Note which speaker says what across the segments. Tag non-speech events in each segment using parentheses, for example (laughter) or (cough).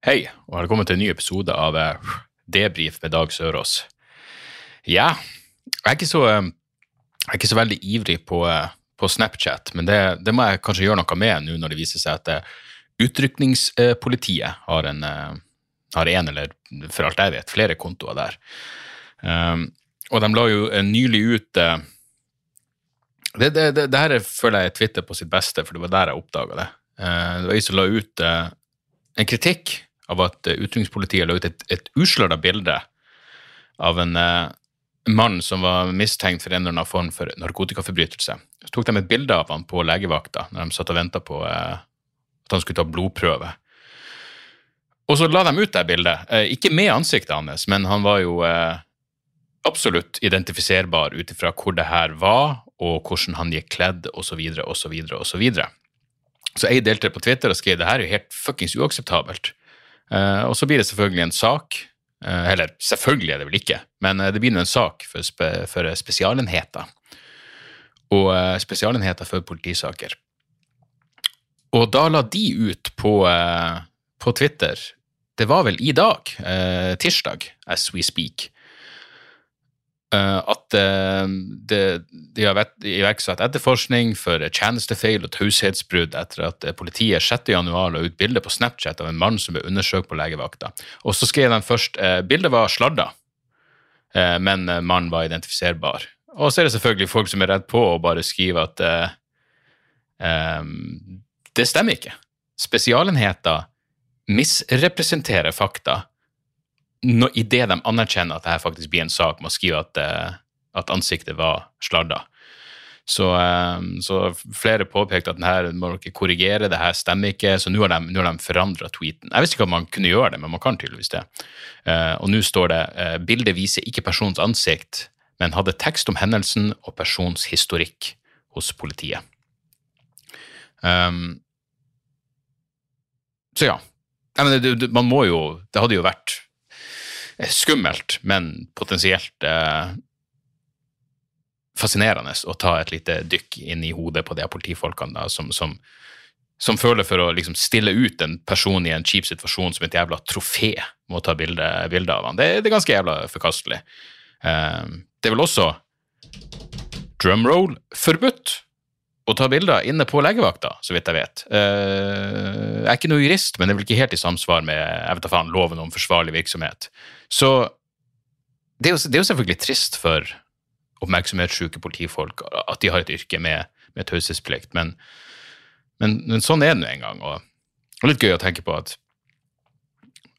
Speaker 1: Hei, og velkommen til en ny episode av eh, Debrif med Dag Sørås. Ja, jeg er ikke så, eh, er ikke så veldig ivrig på, eh, på Snapchat, men det, det må jeg kanskje gjøre noe med nå når det viser seg at utrykningspolitiet har en, har en, eller for alt jeg vet, flere kontoer der. Um, og de la jo nylig ut uh, det, det, det, her er, føler jeg er Twitter på sitt beste, for det var der jeg oppdaga det. Uh, det var jeg som la ut uh, en kritikk av at uh, utrykningspolitiet la ut et, et usløra bilde av en eh, mann som var mistenkt for en eller annen form for narkotikaforbrytelse. Så tok de et bilde av han på legevakta når de satt og venta på eh, at han skulle ta blodprøve. Og så la de ut det bildet, eh, ikke med ansiktet hans, men han var jo eh, absolutt identifiserbar ut ifra hvor det her var, og hvordan han gikk kledd, osv., osv., osv. Så jeg delte det på Twitter og skrev det her er jo helt fuckings uakseptabelt. Eh, og så blir det selvfølgelig en sak, eh, eller selvfølgelig er det vel ikke, men eh, det blir en sak for, spe, for spesialenheter. Og spesialenheter for politisaker. Og da la de ut på, på Twitter, det var vel i dag, tirsdag, as we speak, at eh, det, de har iverksatt etterforskning for tjenestefeil og taushetsbrudd etter at eh, politiet 6. januar la ut bilde på Snapchat av en mann som ble undersøkt på legevakta. Og så skrev de først eh, bildet var sladda, eh, men eh, mannen var identifiserbar. Og så er det selvfølgelig folk som er redd på å bare skrive at eh, det stemmer ikke. Spesialenheter misrepresenterer fakta no, det de anerkjenner at dette faktisk blir en sak, må skrive at, eh, at ansiktet var sladda. Så, eh, så flere påpekte at denne må dere korrigere, det her stemmer ikke, så nå har de, nå de forandra tweeten. Jeg visste ikke at man kunne gjøre det, men man kan tydeligvis det. Eh, og nå står det bildet viser ikke persons ansikt, men hadde tekst om hendelsen og persons historikk hos politiet. Um, så ja. Mener, man må jo Det hadde jo vært skummelt, men potensielt eh, fascinerende å ta et lite dykk inn i hodet på de politifolkene da, som, som, som føler for å liksom stille ut en person i en kjip situasjon som et jævla trofé må ta bilde, bilde av han. Det, det er ganske jævla forkastelig. Eh, det er vel også drumroll forbudt å ta bilder inne på legevakta, så vidt jeg vet. Eh, jeg er ikke noe jurist, men det er vel ikke helt i samsvar med jeg vet da faen, loven om forsvarlig virksomhet. Så det er, jo, det er jo selvfølgelig trist for oppmerksomhetssjuke politifolk at de har et yrke med, med taushetsplikt, men, men, men sånn er det nå en gang. Og, og litt gøy å tenke på at,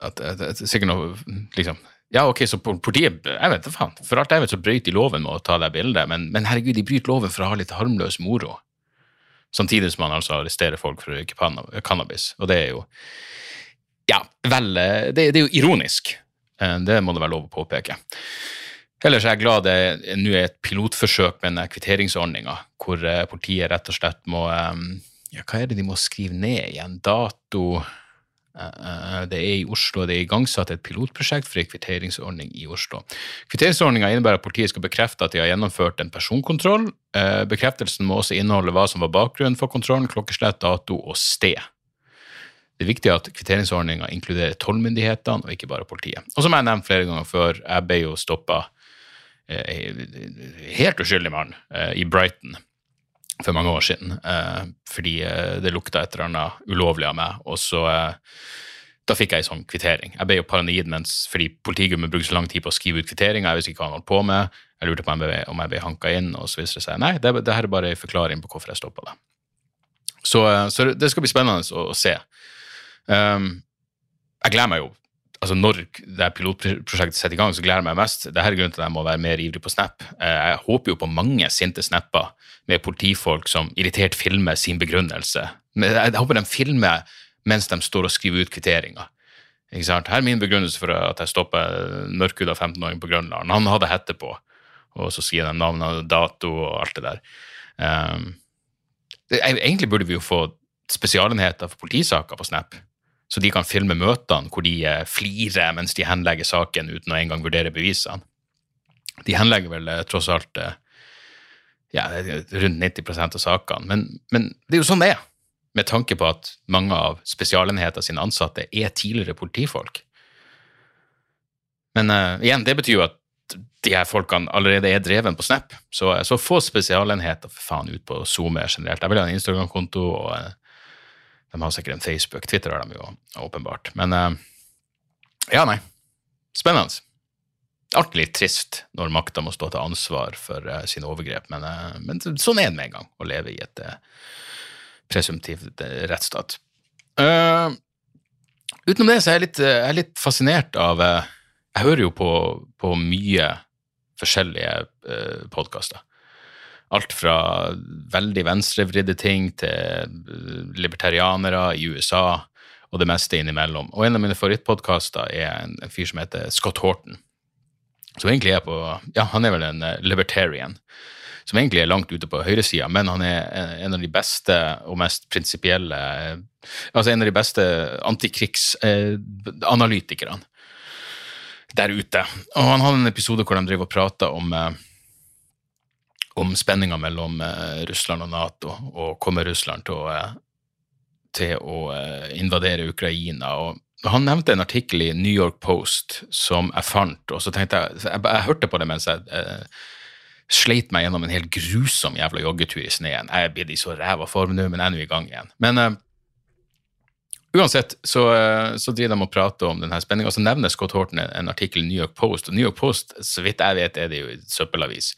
Speaker 1: at, at, at sikkert noe liksom, ja, ok, så politiet jeg vet faen, For alt jeg vet, så brøt de loven med å ta det bildet, men, men herregud, de bryter loven for å ha litt harmløs moro. Samtidig som man altså arresterer folk for å røyke cannabis. Og det er jo Ja, vel eh, Det, det er jo ironisk. Eh, Det må det være lov å påpeke. Ellers er jeg glad det nå er et pilotforsøk med denne kvitteringsordninga, hvor eh, politiet rett og slett må Ja, hva er det de må skrive ned igjen? Dato Det er i Oslo. Det er igangsatt et pilotprosjekt for en kvitteringsordning i Oslo. Kvitteringsordninga innebærer at politiet skal bekrefte at de har gjennomført en personkontroll. Eh, Bekreftelsen må også inneholde hva som var bakgrunnen for kontrollen, klokkeslett, dato og sted. Det er viktig at kvitteringsordninga inkluderer tollmyndighetene, og ikke bare politiet. Og som jeg nevnte flere ganger før, jeg ble jo stoppa helt uskyldig mann eh, i Brighton for mange år siden, eh, fordi eh, det lukta et eller annet ulovlig av meg, og så eh, da fikk jeg en sånn kvittering. Jeg ble jo paranoid mens, fordi politigummet brukte så lang tid på å skrive ut kvitteringer, jeg visste ikke hva han holdt på med, jeg lurte på om jeg ble, ble hanka inn, og så viste det seg nei, det, det her er bare en forklaring på hvorfor jeg stoppa det. Så, så det skal bli spennende å, å se. Um, jeg gleder meg jo altså Når det pilotprosjektet setter i gang, så gleder jeg meg mest. Dette er grunnen til at jeg må være mer ivrig på Snap. Eh, Jeg håper jo på mange sinte snapper med politifolk som irritert filmer sin begrunnelse. Jeg håper de filmer mens de står og skriver ut kvitteringer. Ikke sant? Her er min begrunnelse for at jeg stopper mørkhuda 15-åring på Grønland. Han hadde hette på, og så sier de navn og dato og alt det der. Um, det, egentlig burde vi jo få spesialenheter for politisaker på Snap, så de kan filme møtene hvor de eh, flirer mens de henlegger saken uten å engang vurdere bevisene. De henlegger vel eh, tross alt eh, ja, rundt 90% av sakene, men, men det er jo sånn det er med tanke på at mange av spesialenheter sine ansatte er tidligere politifolk. Men uh, igjen, det betyr jo at de her folkene allerede er dreven på Snap. Så, så få spesialenheter for faen ut på SoMe generelt. Jeg vil ha en Instagram-konto, og de har sikkert en Facebook. Twitter har de jo åpenbart. Men uh, ja, nei. Spennende. Alltid trist når makta må stå til ansvar for sine overgrep, men, men sånn er det med en gang å leve i et presumptivt rettsstat. Uh, utenom det så er jeg litt, jeg er litt fascinert av uh, Jeg hører jo på, på mye forskjellige uh, podkaster. Alt fra veldig venstrevridde ting til libertarianere i USA og det meste innimellom. Og en av mine favorittpodkaster er en, en, fyr som heter Scott Horton. Som egentlig er på Ja, han er vel en libertarian som egentlig er langt ute på høyresida, men han er en av de beste og mest prinsipielle Altså en av de beste antikrigsanalytikerne der ute. Og han hadde en episode hvor de driver og prater om eh, om spenninga mellom eh, Russland og Nato, og kommer Russland til å, eh, til å invadere Ukraina. og han nevnte en artikkel i New York Post som jeg fant, og så tenkte jeg Jeg, jeg hørte på det mens jeg sleit meg gjennom en helt grusom jævla joggetur i sneen. Jeg er blitt i så ræva form nå, men jeg er nå i gang igjen. Men eh, uansett så, så, driver de og prater om denne spenninga, og så nevner Scott Horton en, en, artikkel i New York Post. Og New York Post, så vidt jeg vet, er det jo søppelavis.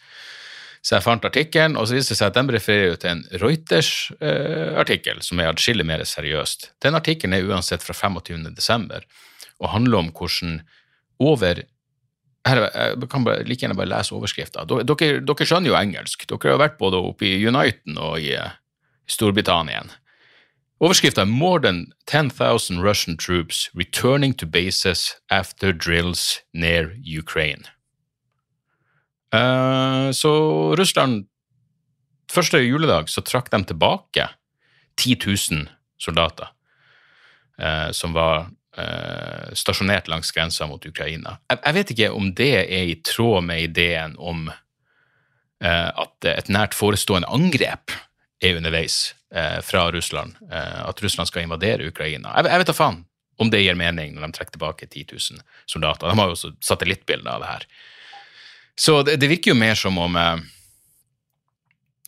Speaker 1: Så jeg fant artikkelen, og så viste det seg at de refererer til en Reuters-artikkel, eh, som er atskillig mer seriøst. Den artikkelen er uansett fra 25.12. og handler om hvordan over her, jeg kan bare, like gjerne bare lese overskrifta. Dere, dere, skjønner jo engelsk. Dere har vært både oppe i Uniten og i uh, Storbritannia. Overskrifta er 'More than 10,000 Russian troops returning to bases after drills near Ukraine'. Uh, så Russland Første juledag så trakk de tilbake 10 000 soldater uh, som var uh, stasjonert langs grensa mot Ukraina. Jeg, vet ikke om det er i tråd med ideen om at et nært forestående angrep er underveis fra Russland. at Russland skal invadere Ukraina. Jeg vet da faen om det gir mening når de trekker tilbake 10 000 soldater. De har jo også satellittbilder av det her. Så det, det, virker jo mer som om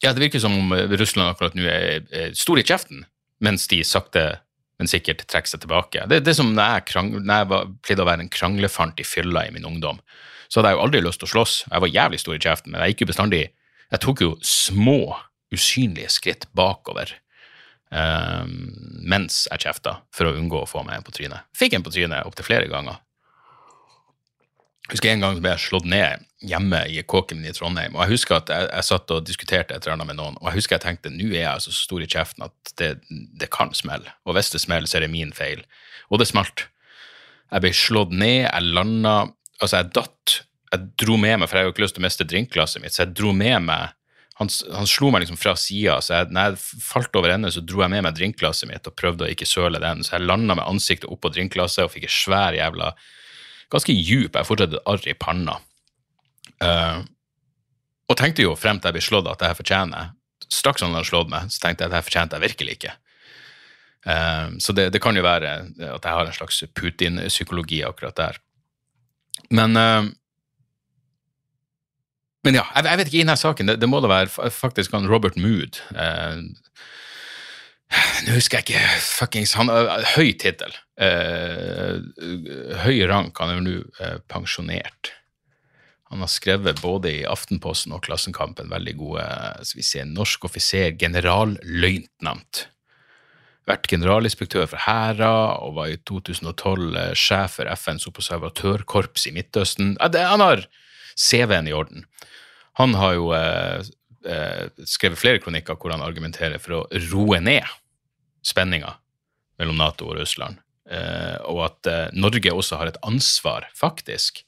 Speaker 1: ja, det virker som om Russland akkurat nå er, er stor i kjeften, mens de sakte men sikkert trekker seg tilbake. Det er som når jeg, krang, når jeg pleide å være en kranglefant i fylla i min ungdom, så hadde jeg jo aldri lyst til å slåss. Jeg var jævlig stor i kjeften, men jeg gikk jo bestandig Jeg tok jo små, usynlige skritt bakover um, mens jeg kjefta, for å unngå å få meg en på trynet. Fikk en på trynet opptil flere ganger. Jeg husker en gang ble jeg slått ned hjemme i kåken min i Trondheim. Og jeg husker at jeg, jeg satt og diskuterte et eller annet med noen, og jeg husker jeg tenkte nå er jeg altså så stor i kjeften at det, det kan smelle. Og hvis det smeller, så er det min feil. Og det smalt. Jeg ble slått ned, jeg landa Altså, jeg datt. Jeg dro med meg, for jeg har jo ikke lyst til å miste drinkglasset mitt, så jeg dro med meg han, han slo meg liksom fra sida, så jeg, når jeg falt over ende, så dro jeg med meg drinkglasset mitt og prøvde å ikke søle den. Så jeg landa med ansiktet oppå drinkglasset og fikk en svær jævla ganske djup. Jeg har fortsatt et i panna. Uh, og tenkte jo frem til jeg ble slått at det her fortjener jeg. Straks han hadde slått meg, så tenkte jeg at det her fortjente jeg virkelig ikke. Uh, så det, det, kan jo være at jeg har en slags Putin-psykologi akkurat der. Men uh, men ja, jeg, jeg, vet ikke i denne saken. Det, det må da være faktisk han Robert Mood. Nå husker jeg ikke fuckings han, Høy tittel. høy rank. Han er nå pensjonert. Han har skrevet både i Aftenposten og Klassenkampen veldig gode skal vi se, norsk offiser, generalløytnant. Vært generalinspektør for hæra og var i 2012 eh, sjef for FNs observatørkorps i Midtøsten. Han har CV-en i orden. Han har jo eh, eh, skrevet flere kronikker hvor han argumenterer for å roe ned spenninga mellom Nato og Russland, eh, og at eh, Norge også har et ansvar, faktisk,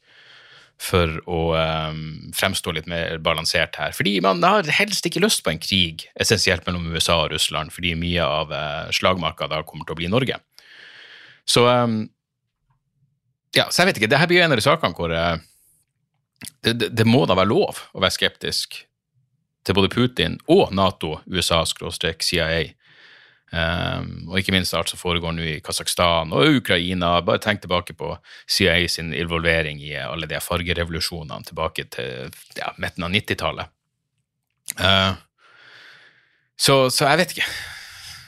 Speaker 1: for å um, fremstå litt mer balansert her. Fordi man har helst ikke lyst på en krig, essensielt mellom USA og Russland, fordi mye av uh, slagmarka da kommer til å bli Norge. Så um, ja, så jeg vet ikke. Dette blir en av de sakene hvor det, det, det, må da være lov å være skeptisk til både Putin og Nato, USA-CIA. Um, og ikke minst alt som foregår nå i Kasakhstan og Ukraina. Bare tenk tilbake på CIA sin involvering i alle de fargerevolusjonene tilbake til ja, midten av 90-tallet. Uh, så, så, jeg vet ikke.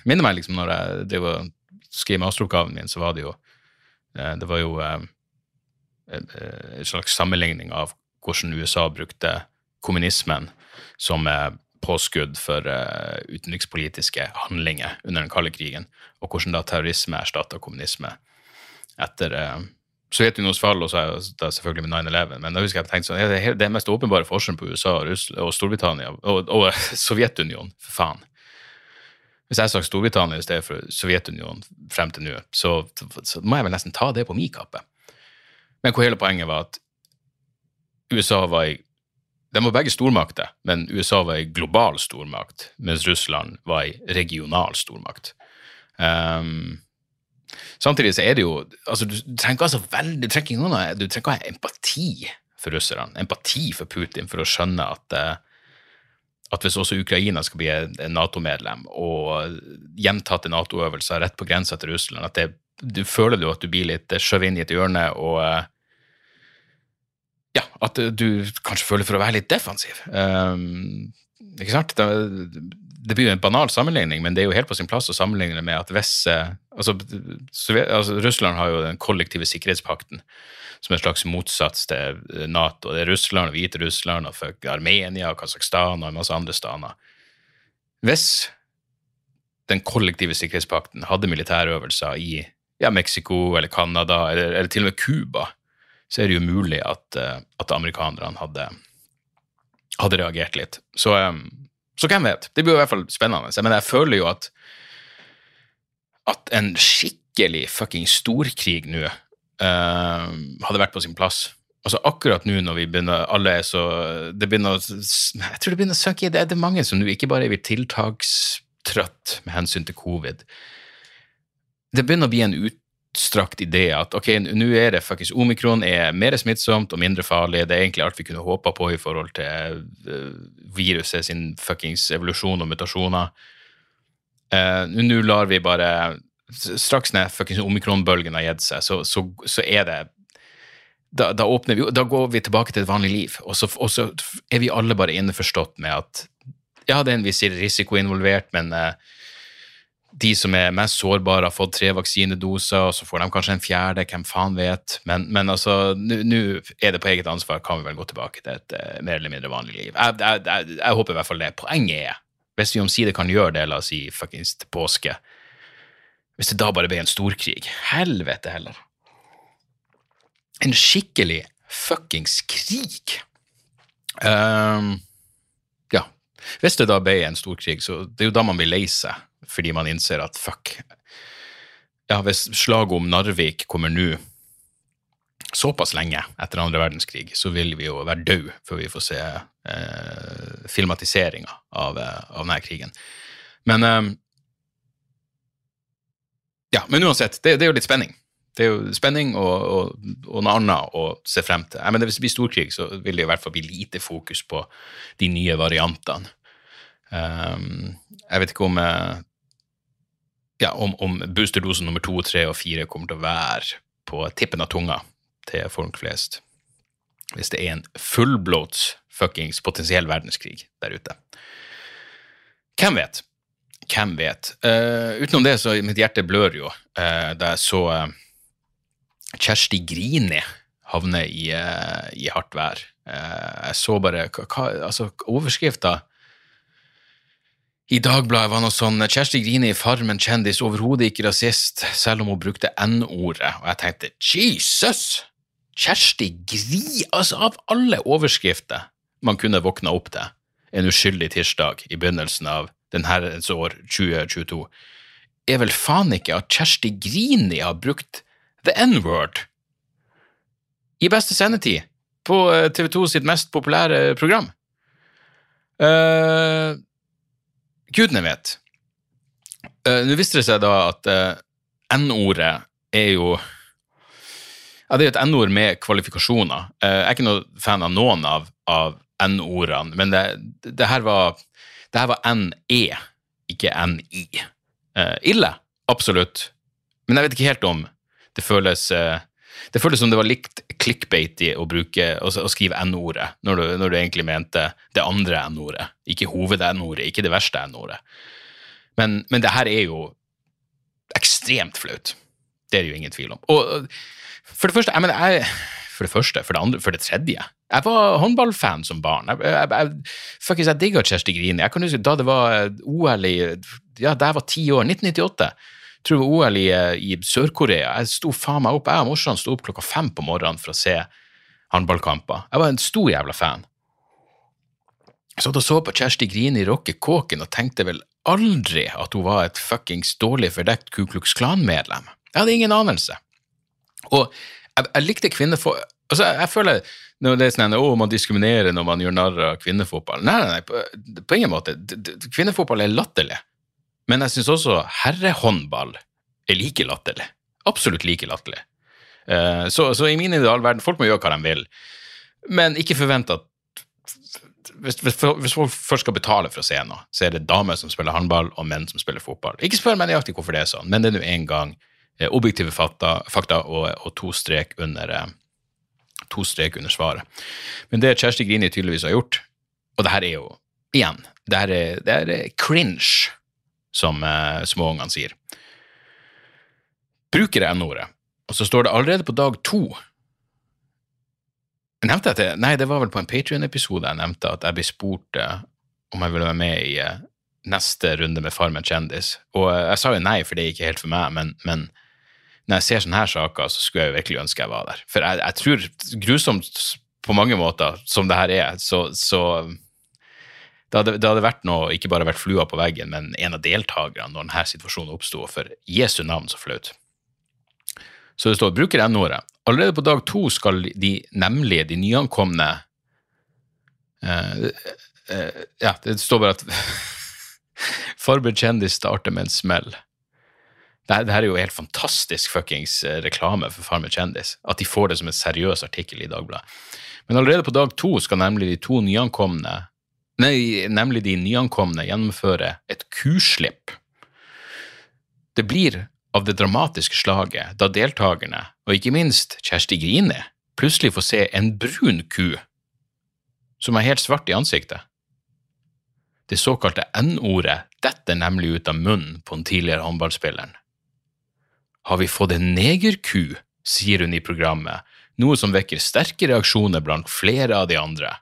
Speaker 1: Minner meg liksom når jeg skrev masteroppgaven min, så var det jo uh, Det var jo uh, en slags sammenligning av hvordan USA brukte kommunismen som påskudd for uh, utenrikspolitiske handlinger under den kalde krigen, og hvordan da terrorisme erstatta kommunisme etter uh, Sovjetunionens fall, og så er det selvfølgelig med 9-11. Men da husker jeg tenkte sånn, det er den mest åpenbare forskjellen på USA og, Russland, og Storbritannia og, og (laughs) Sovjetunionen, for faen. Hvis jeg sagt Storbritannia i stedet for Sovjetunionen frem til nå, så, så, må jeg vel nesten ta det på min kappe. Men hvor hele poenget var at USA var i de var begge stormakter, men USA var ei global stormakt, mens Russland var ei regional stormakt. Um, samtidig så er det jo altså Du trenger altså veldig, du trenger ikke du trenger ikke ha empati for russerne, empati for Putin, for å skjønne at, eh, at hvis også Ukraina skal bli Nato-medlem, og gjentatte Nato-øvelser rett på grensa til Russland, at det, du føler jo at du blir litt skjøvet inn i et hjørne og eh, ja, at du kanskje føler for å være litt defensiv. Um, ikke sant? Det, det, blir jo en banal sammenligning, men det er jo helt på sin plass å sammenligne det med at hvis eh, altså, altså, Russland har jo den kollektive sikkerhetspakten som en slags motsats til Nato. Det er Russland og Hviterussland og Armenia og Kasakhstan og en masse andre staner. Hvis den kollektive sikkerhetspakten hadde militærøvelser i ja, Mexico eller Canada eller, eller til og med Cuba, så er det jo mulig at, eh, at amerikanerne hadde, hadde, reagert litt. Så, eh, så, hvem vet? Det blir jo i hvert fall spennende. Men jeg føler jo at, at en skikkelig fucking storkrig nå uh, hadde vært på sin plass. Altså Akkurat nå når vi begynner, alle er så det begynner Jeg tror det begynner å synke i det. Det er mange som nå ikke bare er tiltakstrøtt med hensyn til covid. Det begynner å bli en ut, utstrakt idé at ok, nå er det faktisk omikron er mer smittsomt og mindre farlig. Det er egentlig alt vi kunne håpa på i forhold til uh, viruset sin fuckings evolusjon og mutasjoner. Uh, nå lar vi bare Straks når fuckings omikronbølgen har gitt seg, så, så, så, er det da, da, vi, da, går vi tilbake til et vanlig liv, og så, og så er vi alle bare innforstått med at ja, det er en viss risiko involvert, men uh, de som er mest sårbare, har fått tre vaksinedoser, og så får de kanskje en fjerde, hvem faen vet. Men, men altså, nå er det på eget ansvar, kan vi vel gå tilbake til et uh, mer eller mindre vanlig liv. Jeg, jeg, jeg, jeg, håper i hvert fall det. Poenget er, hvis vi omsider kan gjøre det, la oss si fuckings til påske, hvis det da bare ble en storkrig, helvete heller. En skikkelig fuckings krig. Um, ja. Hvis det da ble en storkrig, så det er jo da man blir lei seg fordi man innser at fuck ja, Hvis slaget om Narvik kommer nå såpass lenge etter andre verdenskrig, så vil vi jo være døde før vi får se eh, filmatiseringa av, eh, av, denne krigen. Men eh, Ja, men uansett, det, det, er jo litt spenning. Det er jo spenning og, og, og noe annet å se frem til. Jeg mener, hvis det blir storkrig, så vil det i hvert fall bli lite fokus på de nye variantene. Um, jeg vet ikke om uh, ja, om, om boosterdosen nummer to, tre og fire kommer til å være på tippen av tunga til folk flest. Hvis det er en fullblåts fuckings potensiell verdenskrig der ute. Hvem vet? Hvem vet? Uh, utenom det, så mitt hjerte blør jo uh, da jeg så uh, Kjersti Grini havne i, i hardt vær. jeg så bare hva, altså, overskrifta i Dagbladet var noe sånn Kjersti Grini, Farmen kjendis, overhodet ikke rasist, selv om hun brukte N-ordet. Og jeg tenkte Jesus! Kjersti Gri, altså av alle overskrifter man kunne våkna opp til en uskyldig tirsdag i begynnelsen av den herrens år 2022. er vel faen ikke at Kjersti Grini har brukt the N-word i beste sendetid på eh, TV2 sitt mest populære program. Uh, gudene vet. Uh, Nå viste det seg da at uh, N-ordet er jo Ja, det er et N-ord med kvalifikasjoner. Uh, jeg er ikke noe fan av noen av, av N-ordene, men det, det, her var det her var NE, ikke NI. Ille, absolutt, men jeg vet ikke helt om det føles det føltes som det var likt clickbaity å, bruke, å, skrive N-ordet, når, når, du egentlig mente det andre N-ordet. Ikke hoved-N-ordet, ikke det verste N-ordet. Men, men det her er jo ekstremt flaut. Det er det jo ingen tvil om. Og for det første, jeg mener, jeg, for det første, for det andre, for det tredje Jeg var håndballfan som barn. Jeg, jeg, jeg, faktisk, jeg digga Kjersti Grini. Jeg kan huske da det var OL i Ja, da jeg var ti år, 1998 tror det var OL i, eh, i Sør-Korea. Jeg sto faen meg opp, jeg og morsan sto opp klokka fem på morgenen for å se håndballkamper. Jeg var en stor jævla fan. Jeg satt og så på Kjersti Grini rocke kåken og tenkte vel aldri at hun var et fuckings dårlig fordekt Ku Klux Klan-medlem. Jeg hadde ingen anelse. Og jeg, jeg likte kvinnefolk altså, jeg, jeg føler når det er sånn at man diskriminerer når man gjør narr av kvinnefotball. Nei, nei, nei, på, på ingen måte. Kvinnefotball er latterlig. Men jeg syns også herrehåndball er like latterlig. Absolutt like latterlig. Uh, så, så, i min idealverden, folk må gjøre hva de vil, men ikke forvent at hvis, hvis, hvis, folk først skal betale for å se noe, så er det damer som spiller håndball, og menn som spiller fotball. Ikke spør meg nøyaktig hvorfor det er sånn, men det er nå en gang eh, objektive fakta, fakta og, og, to strek under eh, to strek under svaret. Men det Kjersti Grini tydeligvis har gjort, og det her er jo, igjen, det her er, det her er cringe som eh, småungene sier. Bruker jeg N-ordet, og så står det allerede på dag to Nevnte jeg? Nei, det var vel på en Patrion-episode jeg nevnte at jeg ble spurt eh, om jeg ville være med i eh, neste runde med Farmen kjendis. Og eh, jeg sa jo nei, for det er ikke helt for meg, men, men når jeg ser sånne her saker, så skulle jeg jo virkelig ønske jeg var der. For jeg, jeg tror, grusomt på mange måter som det her er, så, så det hadde, det hadde, vært noe, ikke bare vært flua på veggen, men en av deltakerne når denne situasjonen oppsto. For Jesu navn, så flaut. Så det står bruker N-ordet. Allerede på dag to skal de nemlig, de nyankomne uh, uh, Ja, det står bare at (laughs) Farber kjendis starter med en smell. Det, det her er jo helt fantastisk fuckings eh, reklame for Farmer kjendis. At de får det som en seriøs artikkel i Dagbladet. Men allerede på dag to skal nemlig de to nyankomne nei, nemlig de nyankomne, gjennomføre et kuslipp. Det blir av det dramatiske slaget da deltakerne, og ikke minst Kjersti Grine, plutselig får se en brun ku som er helt svart i ansiktet. Det såkalte N-ordet detter nemlig ut av munnen på den tidligere håndballspilleren. Har vi fått en negerku, sier hun i programmet, noe som vekker sterke reaksjoner blant flere av de andre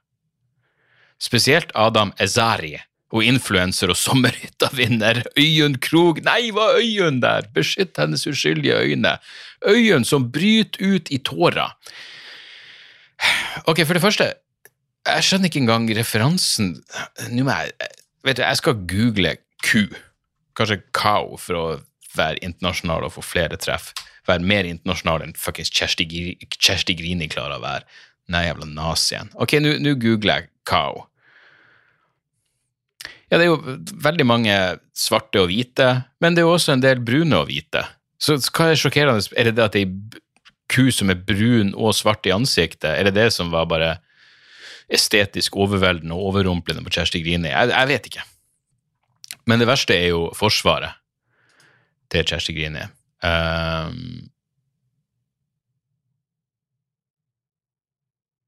Speaker 1: spesielt Adam Ezari og influenser og sommerhyttavinner Øyunn Krog Nei, var Øyunn der? Beskytt hennes uskyldige øyne. Øyunn som bryter ut i tårer. Ok, for det første, jeg skjønner ikke engang referansen Nå må jeg Vet du, jeg skal google ku. Kanskje kao, for å være internasjonal og få flere treff. Være mer internasjonal enn fuckings Kjersti, Grini klarer å være. Nei, jævla nazien. Ok, nå googler jeg kao. Ja, det er jo veldig mange svarte og hvite, men det er jo også en del brune og hvite. Så hva er sjokkerende? Er det det at ei ku som er brun og svart i ansiktet? Er det det som var bare estetisk overveldende og overrumplende på Kjersti Grini? Jeg, jeg vet ikke. Men det verste er jo forsvaret til Kjersti Grini. Um,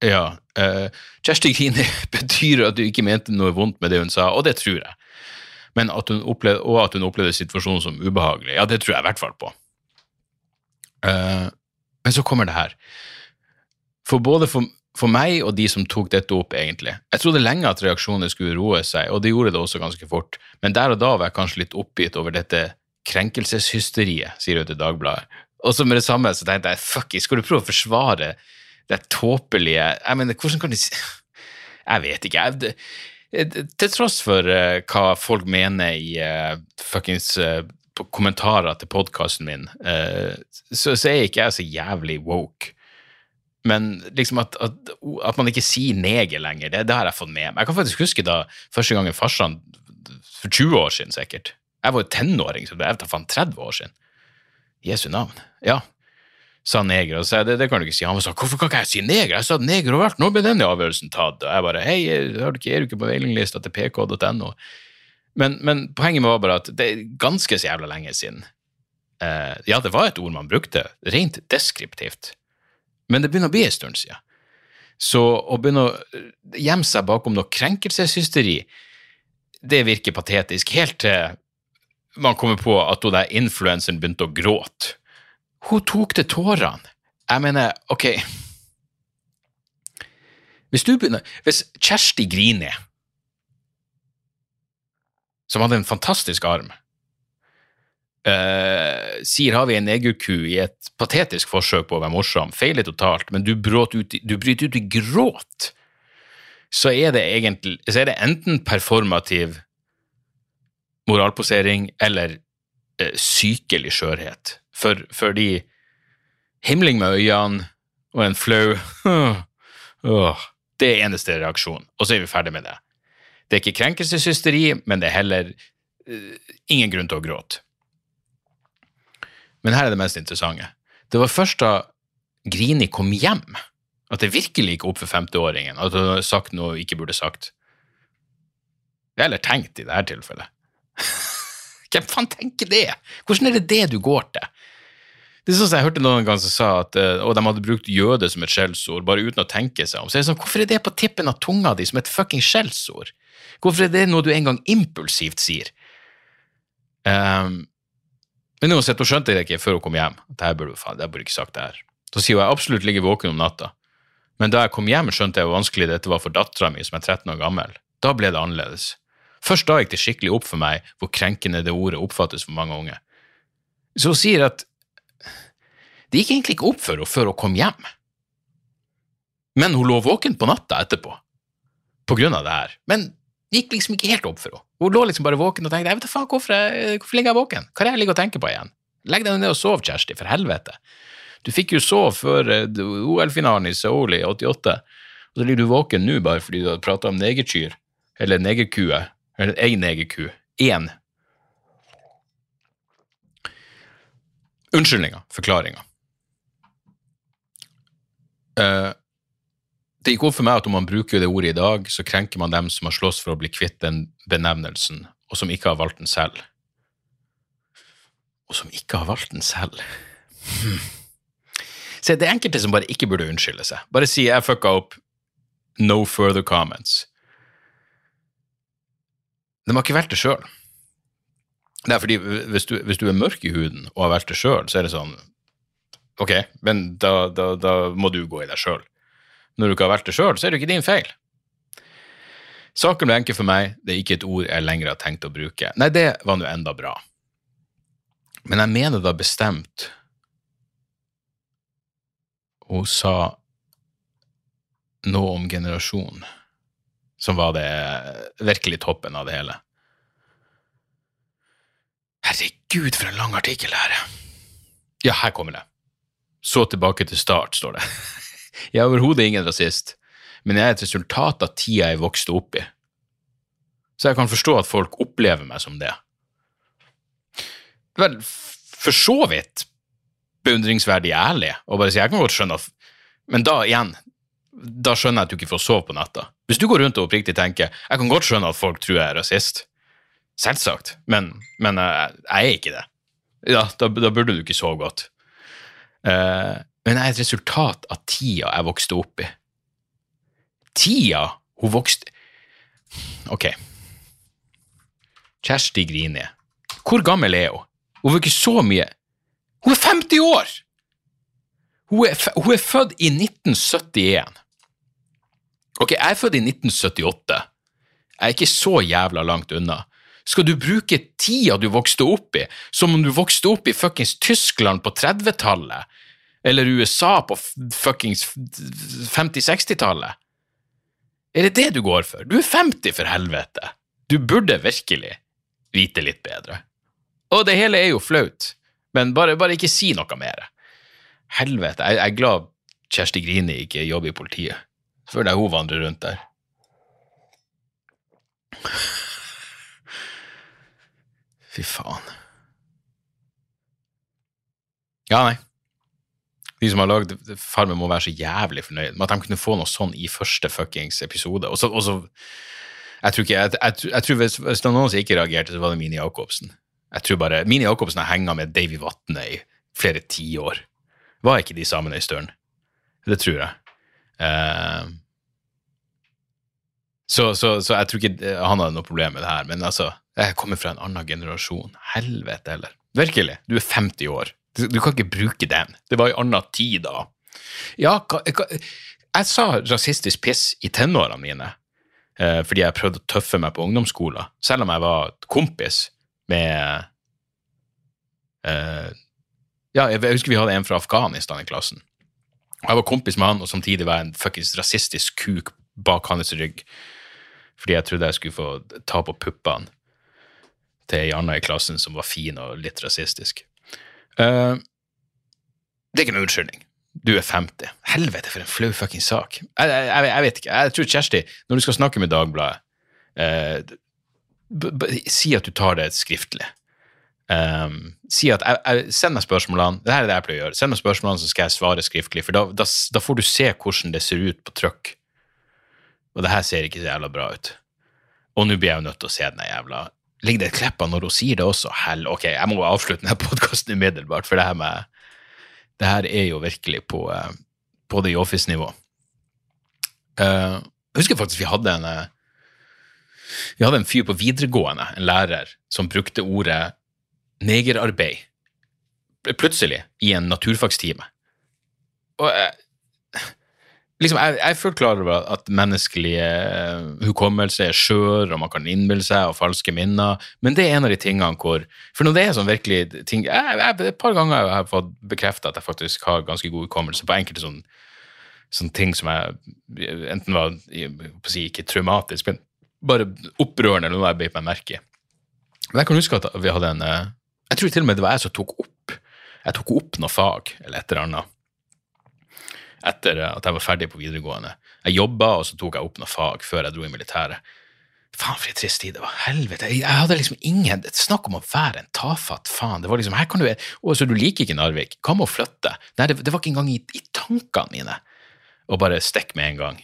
Speaker 1: Ja. Uh, Kjersti Grini (laughs) betyr at du ikke mente noe vondt med det hun sa, og det tror jeg. Men at hun opplevde, og at hun opplevde situasjonen som ubehagelig, ja, det tror jeg i hvert fall på. Uh, men så kommer det her. For både for, for, meg og de som tok dette opp, egentlig. Jeg trodde lenge at reaksjonene skulle roe seg, og det gjorde det også ganske fort. Men der og da var jeg kanskje litt oppgitt over dette krenkelseshysteriet, sier hun til Dagbladet. Og så med det samme så tenkte jeg fuck, skal du prøve å forsvare det tåpelige Jeg mener, hvordan kan de si Jeg vet ikke. Jeg, til tross for uh, hva folk mener i uh, fuckings uh, kommentarer til podkasten min, så, så er ikke jeg så jævlig woke. Men liksom at, at, at man ikke sier neger lenger, det, det har jeg fått med meg. Jeg kan faktisk huske da første gangen farsan, for 20 år siden sikkert Jeg var jo tenåring, så det er faen 30 år siden. Jesu navn. Ja. Sa neger. Og så sa det, det kan du ikke si. Han var sånn, hvorfor kan ikke jeg si neger? Jeg sa neger overalt. Når ble den avgjørelsen tatt? Og jeg bare, hei, er du ikke, på mailinglista til pk.no? Men, men poenget var bare at det er ganske så jævla lenge siden. Eh, ja, det var et ord man brukte, rent deskriptivt. Men det begynner å bli en stund siden. Så å begynne å gjemme seg bakom noe krenkelseshysteri, det virker patetisk. Helt til man kommer på at hun der influenseren begynte å gråte. Hun tok til tårene. Jeg mener, ok Hvis du begynner Hvis Kjersti Grini, som hadde en fantastisk arm, uh, sier har vi en negerku i et patetisk forsøk på å være morsom, feiler totalt, men du, ut, du bryter ut i gråt, så er det egentlig så er det enten performativ moralposering eller uh, sykelig skjørhet. For, fordi himling med øynene og en flau (laughs) Det er eneste reaksjon, og så er vi ferdig med det. Det er ikke krenkelseshysteri, men det er heller uh, ingen grunn til å gråte. Men her er det mest interessante. Det var først da Grini kom hjem, at det virkelig gikk opp for 50-åringen at hun hadde sagt noe hun ikke burde sagt. Eller tenkt i dette tilfellet. (laughs) Hvem faen tenker det? Hvordan er det det du går til? Det er sånn som Jeg hørte noen gang som sa at eh, og de hadde brukt jøde som et skjellsord, bare uten å tenke seg om. Så er det sånn, Hvorfor er det på tippen av tunga di som et fucking skjellsord? Hvorfor er det noe du en gang impulsivt sier? Um, men uansett, hun skjønte det ikke før hun kom hjem. her burde, faen, jeg burde ikke sagt det her. Så sier hun jeg absolutt ligger våken om natta. Men da jeg kom hjem, skjønte jeg hvor vanskelig dette var for dattera mi, som er 13 år gammel. Da ble det annerledes. Først da gikk det skikkelig opp for meg hvor krenkende det ordet oppfattes for mange unge. Så hun sier at det gikk egentlig ikke opp for henne før hun kom hjem. Men hun lå våken på natta etterpå, på grunn av det her. Men det gikk liksom ikke helt opp for henne. Hun lå liksom bare våken og tenkte jeg vet da faen, hvorfor, jeg, hvorfor ligger jeg våken? Hva er det jeg ligger og tenker på igjen? Legg deg ned og sov, Kjersti, for helvete. Du fikk jo sove før eh, OL-finalen i Seoul i 88, og så ligger du våken nå bare fordi du har prata om negerkyr, eller negerkue, eller ei negerku. Én. Unnskyldninger, forklaringer. Uh, det gikk opp for meg at om man bruker det ordet i dag, så krenker man dem som har slåss for å bli kvitt den benevnelsen, og som ikke har valgt den selv. Og som ikke har valgt den selv. Hmm. Se, det er enkelte som bare ikke burde unnskylde seg. Bare si 'jeg fucka opp', no further comments. De har ikke valgt det sjøl. Det er fordi hvis du, hvis du, er mørk i huden og har valgt det sjøl, så er det sånn Ok, men da, da, da må du gå i deg sjøl når du ikke har valgt det sjøl, så er det ikke din feil. Saken ble enkel for meg, det er ikke et ord jeg lenger har tenkt å bruke. Nei, det var nå enda bra. Men jeg mener da bestemt Hun sa noe om generasjon, som var det virkelig toppen av det hele. Herregud, for en lang artikkel her. Ja, her kommer det. Så tilbake til start, står det. (laughs) Jeg er overhodet ingen rasist, men jeg er et resultat av tida jeg vokste opp i. Så jeg kan forstå at folk opplever meg som det. Vel, for så vidt beundringsverdig ærlig og bare si jeg kan godt skjønne at Men da igjen, da skjønner jeg at du ikke får sove på natta. Hvis du går rundt og oppriktig tenker jeg kan godt skjønne at folk tror jeg er rasist, selvsagt, men, men jeg, jeg, er ikke det. Ja, da, da, burde du ikke sove godt. Uh, men jeg er et resultat av tida jeg vokste opp i. Tida hun vokste Ok. Kjersti Grini. Hvor gammel er hun? Hun var ikke så mye Hun er 50 år! Hun er, hun er født i 1971. Ok, jeg er født i 1978. Jeg er ikke så jævla langt unna. Skal du bruke tida du vokste opp i, som om du vokste opp i fuckings Tyskland på 30-tallet, eller USA på fuckings 50-60-tallet? Er det det du går for? Du er 50, for helvete! Du burde virkelig vite litt bedre. Og det hele er jo flaut, men bare, bare ikke si noe mer. Helvete, jeg, jeg er glad Kjersti Grini ikke jobber i politiet. Føler jeg hun vandrer rundt der. Fy faen. Ja, nei. De som har lagd Farmen, må være så jævlig fornøyd med at de kunne få noe sånn i første fuckings episode. Og så, og så Jeg tror ikke Jeg, jeg, jeg tror hvis, hvis det var noen som ikke reagerte, så var det Mini Jacobsen. Jeg tror bare Mini Jacobsen har henga med Davy Vatne i flere tiår. Var ikke de sammen ei stund? Det tror jeg. Uh, så, så, så, jeg tror ikke han hadde noe problem med det her. Men altså, jeg kommer fra en annen generasjon. Helvete heller. Virkelig. Du er 50 år. Du, du kan ikke bruke den. Det var i annen tid da. Ja, hva, hva, jeg sa rasistisk piss i tenårene mine eh, fordi jeg prøvde å tøffe meg på ungdomsskolen, selv om jeg var kompis med eh, Ja, jeg, jeg husker vi hadde en fra Afghanistan i klassen. Jeg var kompis med han, og samtidig var jeg en fuckings rasistisk kuk bak hans rygg. Fordi jeg trodde jeg skulle få ta på puppene til ei anna i klassen som var fin og litt rasistisk. Uh, det er ikke noen unnskyldning. Du er 50. Helvete, for en flau fucking sak. Jeg, jeg, jeg, vet ikke. Jeg tror Kjersti, når du skal snakke med Dagbladet, uh, si at du tar det skriftlig. Um, si at Send meg spørsmålene. Det her er det jeg pleier å gjøre. Send meg spørsmålene, så skal jeg svare skriftlig. For da, da, da får du se hvordan det ser ut på trykk. Og det her ser ikke så jævla bra ut. Og nå blir jeg jo nødt til å se den jævla Ligger det et klepp av når hun sier det også? Hell, ok, jeg må avslutte denne podkasten umiddelbart, for det her med Det her er jo virkelig på, uh, på det i office-nivå. Uh, jeg husker faktisk vi hadde en uh, vi hadde en fyr på videregående, en lærer, som brukte ordet negerarbeid plutselig i en naturfagstime. Og jeg, liksom, jeg, jeg er fullt klar over at menneskelige uh, hukommelse er skjør, og man kan innbille seg og falske minner, men det er en av de tingene hvor For når det er sånn virkelig ting jeg, jeg, Et par ganger har jeg fått bekrefta at jeg faktisk har ganske god hukommelse på enkelte sånne, sånne ting som jeg enten var si, ikke traumatisk, men bare opprørende, eller noe jeg beit meg merke i. Men jeg kan huske at vi hadde en uh, Jeg tror til og med det var jeg som tok opp jeg tok opp noe fag eller et eller annet etter at jeg var ferdig på videregående. Jeg jobba, og så tok jeg opp noe fag før jeg dro i militæret. Faen, for en trist tid det var. Helvete. Jeg hadde liksom ingen Snakk om å være en tafatt faen. Det var liksom, her kan du Å, så du liker ikke Narvik? Hva med å flytte? Nei, det, det var ikke engang i, i tankene mine å bare stikke med en gang.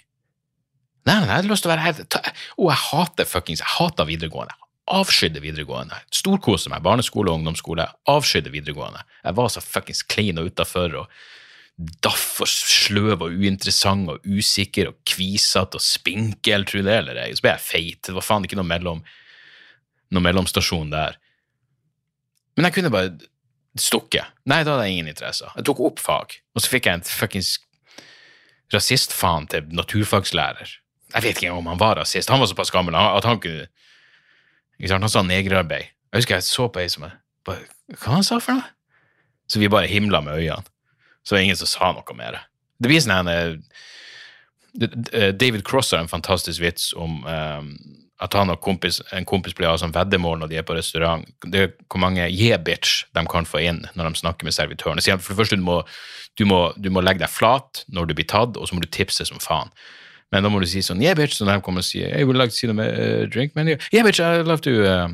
Speaker 1: Nei, nei, jeg hadde lyst til å være her. Å, jeg hater fuckings Jeg hater videregående. Avskydde videregående. Storkoser meg. Barneskole og ungdomsskole. Avskydde videregående. Jeg var så fuckings klein og utafor. og daff og sløv og uinteressant og usikker og kvisete og spinkel, tro det eller ei. Så ble jeg feit. Det var faen ikke noe, mellom, noe mellomstasjon der. Men jeg kunne bare stukket. Nei, da hadde jeg ingen interesse. Jeg tok opp fag, og så fikk jeg en fuckings rasistfaen til naturfagslærer. Jeg vet ikke om han var rasist. Han var såpass gammel at han kunne ikke sant? Han sa negerarbeid. Jeg husker jeg så på ei som jeg Hva han sa for noe? Så vi bare himla med øynene. Så det ingen som sa noe mer. Det blir sånn en David Cross har en fantastisk vits om um, at han og kompis, en kompis blir av sånn veddemål når de er på restaurant. Det er hvor mange yeah-bitch de kan få inn når de snakker med servitøren. For det første, du må, du, må, du må legge deg flat når du blir tatt, og så må du tipse som faen. Men da må du si sånn yeah, bitch, så de kommer og sier hey, would like to see them uh, drink menu. Yeah, bitch, I'd love to uh,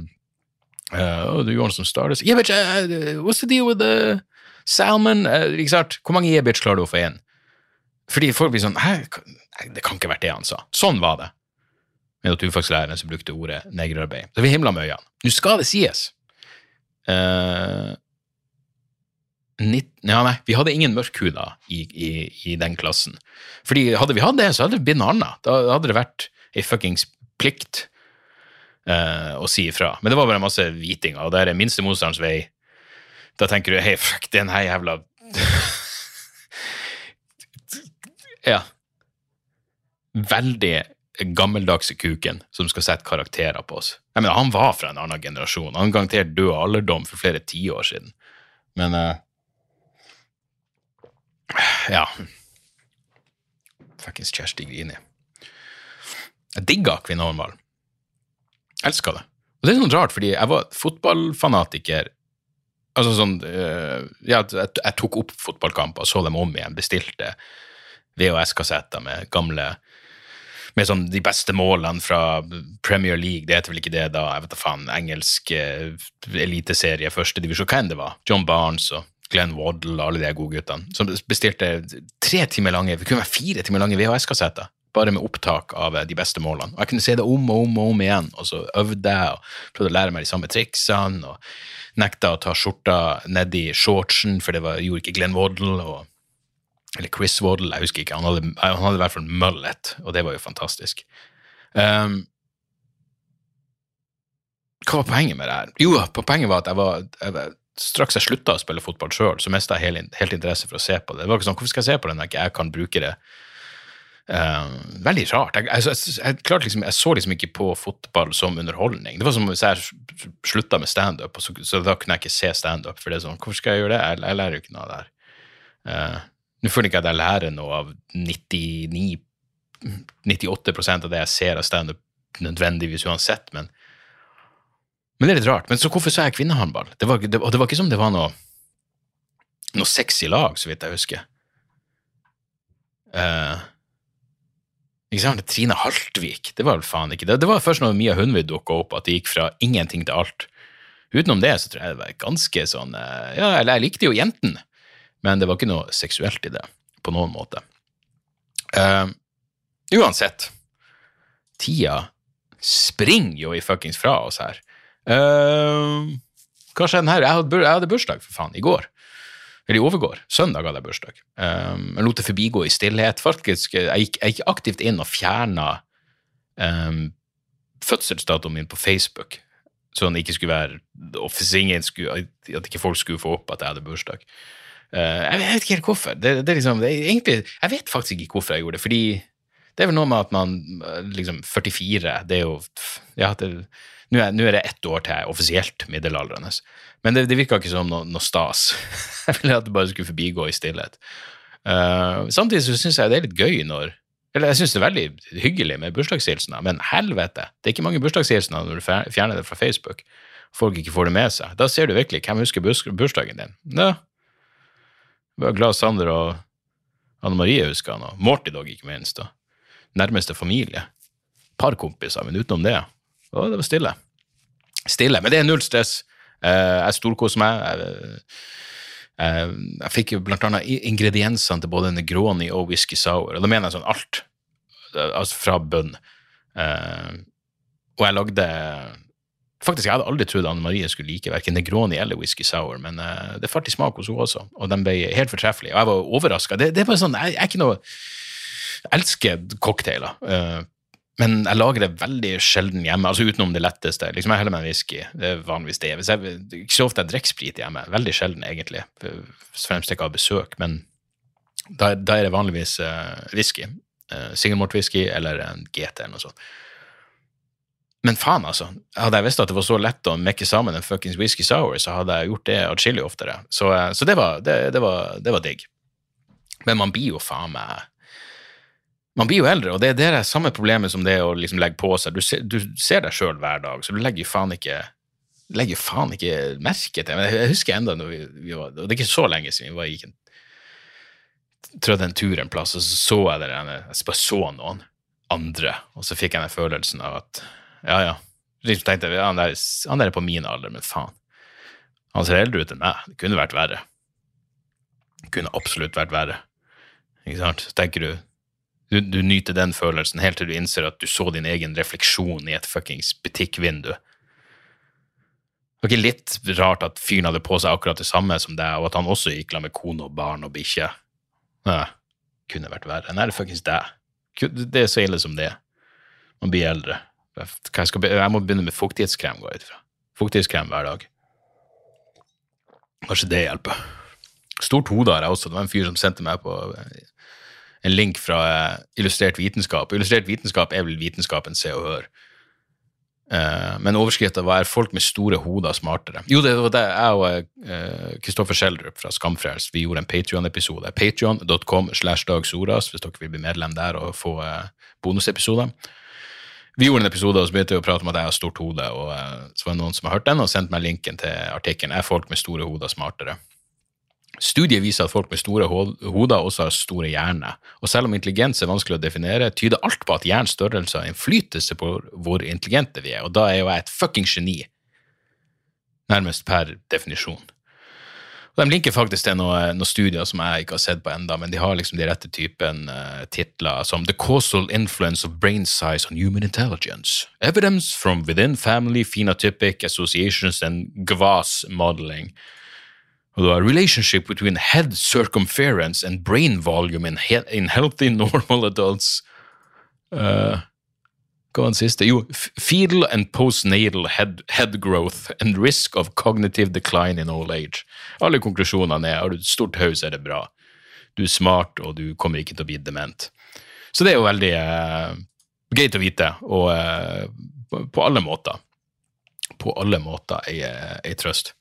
Speaker 1: uh, oh, do you want some starters? Yeah, bitch, uh, what's the deal with the Salmon eh, ikke sant? Hvor mange e-bitch klarer du å få inn? Fordi folk blir sånn Hæ, det kan ikke vært det han sa. Sånn var det med naturfaglæreren som brukte ordet negerarbeid. Så vi himla med øynene. Nå skal det sies uh, 19, ja, nei, vi hadde ingen mørkhuda i, i, i, den klassen. Fordi hadde vi hatt det, så hadde det blitt noe annet. Da hadde det vært ei fuckings plikt uh, å si ifra. Men det var bare masse hvitinger, og det er minste motstands vei da tenker du hei, fuck, den her jævla (laughs) Ja. Veldig gammeldagse kuken som skal sette karakterer på oss. Jeg mener, Han var fra en annen generasjon. Han garantert død av alderdom for flere tiår siden. Men uh, Ja. Fuckings Kjersti Grini. Jeg digga kvinnehåndball. Elska det. Og det er sånn rart, fordi jeg var fotballfanatiker Altså sånn eh, Ja, jeg, tok opp fotballkamper så dem om igjen. Bestilte VHS-kassetter med gamle med sånn de beste målene fra Premier League, det heter vel ikke det da, jeg vet da faen, engelsk eh, eliteserie, første divisjon, hva enn det var. John Barnes og Glenn Waddle og alle de gode guttene. Som bestilte tre timer lange, det kunne være fire timer lange VHS-kassetter. Bare med opptak av eh, de beste målene. Og jeg kunne se det om og om og om igjen, og så øvde jeg og prøvde å lære meg de samme triksene. og Nekta å ta skjorta nedi shortsen, for det var, gjorde ikke Glenn Waddle. og eller Chris Waddle, jeg husker ikke. Han hadde, han hadde i hvert fall mullet, og det var jo fantastisk. Um, hva var poenget med det her? Jo, poenget var at jeg var, jeg, straks jeg slutta å spille fotball sjøl, så mista jeg helt, helt, interesse for å se på det. Det var ikke sånn, Hvorfor skal jeg se på det når jeg ikke kan bruke det? Um, veldig rart. Jeg, jeg, jeg, liksom, jeg, så liksom ikke på fotball som underholdning. Det var som hvis jeg slutta med standup, så, så da kunne jeg ikke se standup. For det er sånn, hvorfor skal jeg gjøre det? Jeg, jeg lærer jo ikke noe av det her. Uh, nå føler jeg ikke at jeg lærer noe av 99, 98% av det jeg ser av standup nødvendigvis uansett, men, men det er litt rart. Men så hvorfor så jeg kvinnehåndball? Det var, det, og det var ikke som det var noe, noe sexy lag, så vidt jeg husker. Uh, ikke sant? Trine Haltvik, det var vel faen ikke det. Det var først når Mia Hundvik dukka opp, at det gikk fra ingenting til alt. Utenom det så tror jeg det var ganske sånn uh, Ja, eller jeg likte jo jentene. Men det var ikke noe seksuelt i det på noen måte. Uh, uansett, tida springer jo i fuckings fra oss her. Uh, hva skjedde her? Jeg hadde, jeg hadde, bursdag, for faen, i går. Eller i overgår. Søndag hadde jeg bursdag. Um, jeg lot det forbigå i stillhet. Faktisk, jeg gikk, jeg gikk aktivt inn og fjerna um, fødselsdatoen min på Facebook, sånn ikke skulle være skulle, at ikke folk skulle få opp at jeg hadde bursdag. Uh, jeg vet ikke helt hvorfor. Det, det, liksom, det egentlig, jeg vet faktisk ikke hvorfor jeg gjorde det. fordi det er vel noe med at man liksom 44 Det er jo ja, Nå er, er, det ett år til jeg er offisielt middelaldrende. Men det, det virka ikke som noe, noe stas. (laughs) jeg ville at det bare skulle forbigå i stillhet. Uh, samtidig så syns jeg det er litt gøy når Eller jeg syns det er veldig hyggelig med bursdagshilsener, men helvete, det er ikke mange bursdagshilsener når du fjerner det fra Facebook. Folk ikke får det med seg. Da ser du virkelig hvem husker bursdagen din. Ja, Det var glad Sander og Anne Marie husker han, og Morty dog, ikke minst. da. Nærmeste familie. Par kompiser, men utenom det å, det var stille. Stille. Men det er null stress. Eh, jeg storkoser meg. Jeg, jeg, jeg fikk blant annet ingrediensene til både Negroni og whisky sour, og da mener jeg sånn alt. Altså fra bønn. Eh, og jeg lagde Faktisk, Jeg hadde aldri trodd Anne Marie skulle like verken Negroni eller whisky sour, men uh, det falt i smak hos henne også, og den ble helt fortreffelig. Og jeg var overraska. Det, det, bare sånn, jeg, jeg, er ikke noe Jeg elsker cocktailer, uh, men jeg lager det veldig sjelden hjemme, altså utenom det letteste. Liksom Jeg heller med en whisky. Det er vanligvis det. Hvis jeg, ikke så ofte jeg drikker sprit hjemme. Veldig sjelden, egentlig. Fremst ikke har besøk, men da, da, er det vanligvis uh, whisky. Uh, Singelmort whisky eller en GT eller noe sånt. Men faen, altså. Hadde jeg visst at det var så lett å mekke sammen en fuckings whisky sour, så hadde jeg gjort det atskillig oftere. Så, uh, så det, var, det, det, var, det, var, digg. Men man blir jo faen meg Man blir jo eldre, og det, det er det samme problemet som det å liksom legge på seg. Du ser, du ser deg sjøl hver dag, så du legger faen ikke legger faen ikke merke til Men jeg husker enda når vi, vi var, og Det er ikke så lenge siden vi var, gikk en, trødde en tur en plass, og så så jeg der, jeg bare så noen andre, og så fikk jeg den følelsen av at ja, ja. Så tenkte jeg, han, der, han der er på min alder, men faen. Han ser eldre ut enn meg. Det kunne vært verre. Det kunne absolutt vært verre. Ikke sant? Så tenker du, du Du nyter den følelsen helt til du innser at du så din egen refleksjon i et fuckings butikkvindu. Det var ikke litt rart at fyren hadde på seg akkurat det samme som deg, og at han også gikk la med kone og barn og bikkje? Nei, kunne vært verre. Nei, det er fuckings deg. Det er så ille som det. Man blir eldre. Jeg, skal, jeg, må begynne med fuktighetskrem, går jeg ut fra. Fuktighetskrem hver dag. Kanskje det hjelper. Stort hode har jeg også. Det var en fyr som sendte meg på en link fra eh, Illustrert vitenskap. Illustrert vitenskap er vel vitenskapen Se og Hør. Uh, men overskrifta var 'Er folk med store hoder smartere'? Jo, det var det jeg og Kristoffer uh, Schjelderup fra Skamfrelst vi gjorde en Patrion-episode. Patrion.com slash Dag Soras, hvis dere vil bli medlem der og få bonusepisoder. Vi gjorde en episode og så begynte vi å prate om at jeg har stort hode, og eh, så var det noen som har hørt den og sendt meg linken til artikkelen Er folk med store hoder smartere? Studiet viser at folk med store hoder også har store hjerner, og selv om intelligens er vanskelig å definere, tyder alt på at hjernens størrelse har innflytelse på hvor intelligente vi er, og da er jo jeg et fucking geni. Nærmest per definisjon. Og De linker faktisk til noen noe studier som jeg ikke har sett på enda, men de har liksom de rette typen uh, titler som The Causal Influence of Brain Size on Human Intelligence, Evidence from Within Family Phenotypic Associations and GWAS Modeling, og det var Relationship between Head Circumference and Brain Volume in, he in Healthy (laughs) Normal Adults. Uh, hva var den siste? Jo, Fetal and postnatal head, head growth and risk of cognitive decline in old age. Alle konklusjonene er har du et stort hode, er det bra. Du er smart, og du kommer ikke til å bli dement. Så det er jo veldig uh, greit å vite, og uh, på, alle måter. På alle måter ei trøst.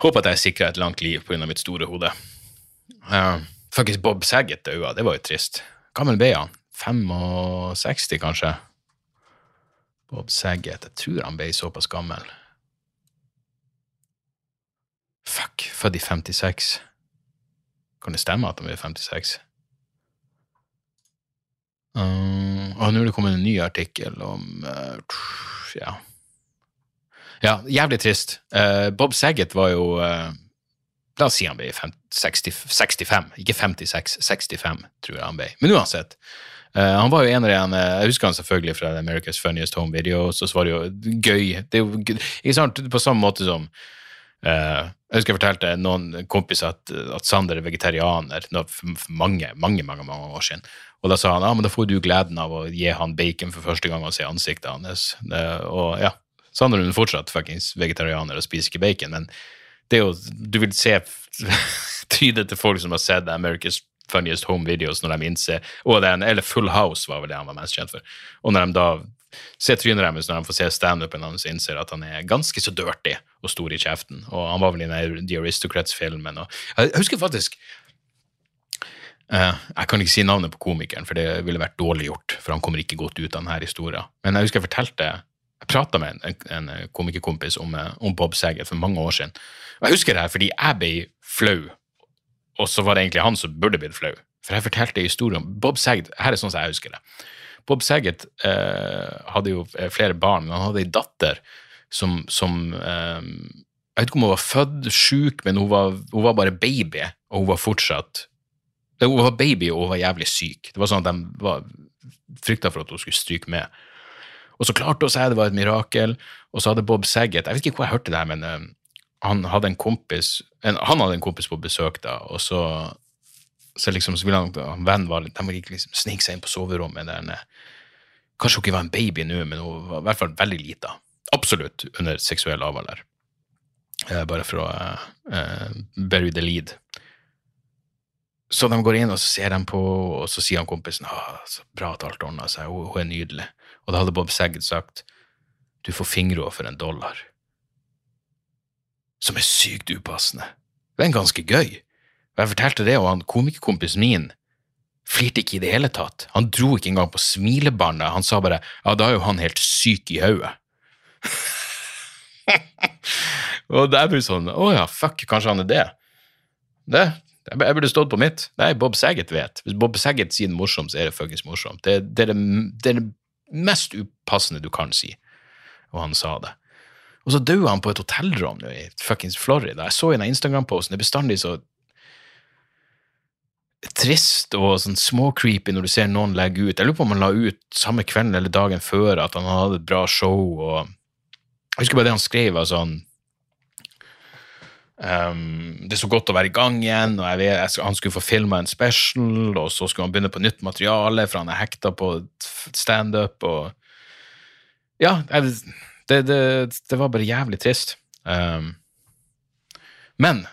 Speaker 1: Håper at jeg sikrer et langt liv pga. mitt store hode. Uh, Faktisk Bob Saget daua, det var jo trist. Gammel ble han? 65, kanskje? Bob Saget. Jeg tror han ble såpass gammel. Fuck, født i 56. Kan det stemme at han ble 56? Uh, og nå er det kommet en ny artikkel om uh, Ja. Ja, jævlig trist. Uh, Bob Saget var jo uh, La oss si han ble 50, 60, 65, ikke 56, 65, tror jeg han ble. Men uansett. Uh, han var jo en av de Jeg husker han selvfølgelig fra America's Funniest Home Videos, og så var det jo gøy. Det er jo, ikke sant, På samme måte som Jeg husker jeg fortalte noen kompiser at, at Sander er vegetarianer for mange, mange, mange, mange år siden. Og da sa han ja, men da får du gleden av å gi han bacon for første gang og se ansiktet hans. Og ja, Sander er fortsatt fuckings vegetarianer og spiser ikke bacon, men det er jo, du vil se (laughs) trynet til folk som har sett America's Funniest Home Videos når de innser og den, Eller Full House var vel det han var mest kjent for. Og når de da ser trynet deres når de får se standupen hans, innser at han er ganske så dirty og stor i kjeften. Og han var vel i den The Aristocrats-filmen. og jeg husker faktisk uh, Jeg kan ikke si navnet på komikeren, for det ville vært dårlig gjort. For han kommer ikke godt ut av denne historien. Men jeg husker jeg fortalte Jeg prata med en, en, komikerkompis om, eh, om Bob Saget for mange år siden. Og jeg husker det her fordi jeg ble flau, og så var det egentlig han som burde blitt flau. For jeg fortalte historien om Bob Saget. Her er sånn som jeg husker det. Bob Saget eh, hadde jo eh, flere barn, men han hadde ei datter som, som eh, Jeg vet ikke om hun var født sjuk, men hun var, hun var bare baby, og hun var fortsatt Hun var baby, og hun var jævlig syk. Det var sånn at de frykta for at hun skulle stryke med. Og så klarte hun seg, det var et mirakel. Og så hadde Bob Saget Jeg vet ikke hvor jeg hørte det her, men uh, han hadde en kompis en, Han hadde en kompis på besøk da, og så så liksom så ville han, han vennen var litt, de gikk liksom snike seg inn på soverommet der nede. Kanskje hun ikke var en baby nå, men hun var i hvert fall veldig lita. Absolutt under seksuell avalder. Eh, bare for å eh, eh, bury the lead. Så de går inn, og så ser de på, og så sier han kompisen ah, så bra at alt ordna seg, hun, hun er nydelig. Og da hadde Bob Saget sagt du får henne for en dollar. Som er sykt upassende. Det er ganske gøy. Og jeg fortalte det, og han komikerkompisen min flirte ikke i det hele tatt. Han dro ikke engang på smilebåndet. Han sa bare ja, da er jo han helt syk i hodet. (laughs) og det blir det sånn å ja, fuck, kanskje han er det. Det jeg burde stått på mitt. Nei, Bob Saget vet. Hvis Bob Saget sier det morsomt, så er det fuckings morsomt. Det, det, er det, det er det mest upassende du kan si. Og han sa det. Og så døde han på et hotellrom i fuckings Florida. Jeg så i den Instagram-posten. Det er bestandig så trist og sånn småcreepy når du ser noen legge ut. Jeg lurer på om han la ut samme kvelden eller dagen før at han hadde et bra show. og Jeg husker bare det han skrev. var sånn um, Det er så godt å være i gang igjen, og jeg vet, jeg, han skulle få filma en special, og så skulle han begynne på nytt materiale, for han er hekta på standup. og Ja, jeg, det, det, det var bare jævlig trist. Um, men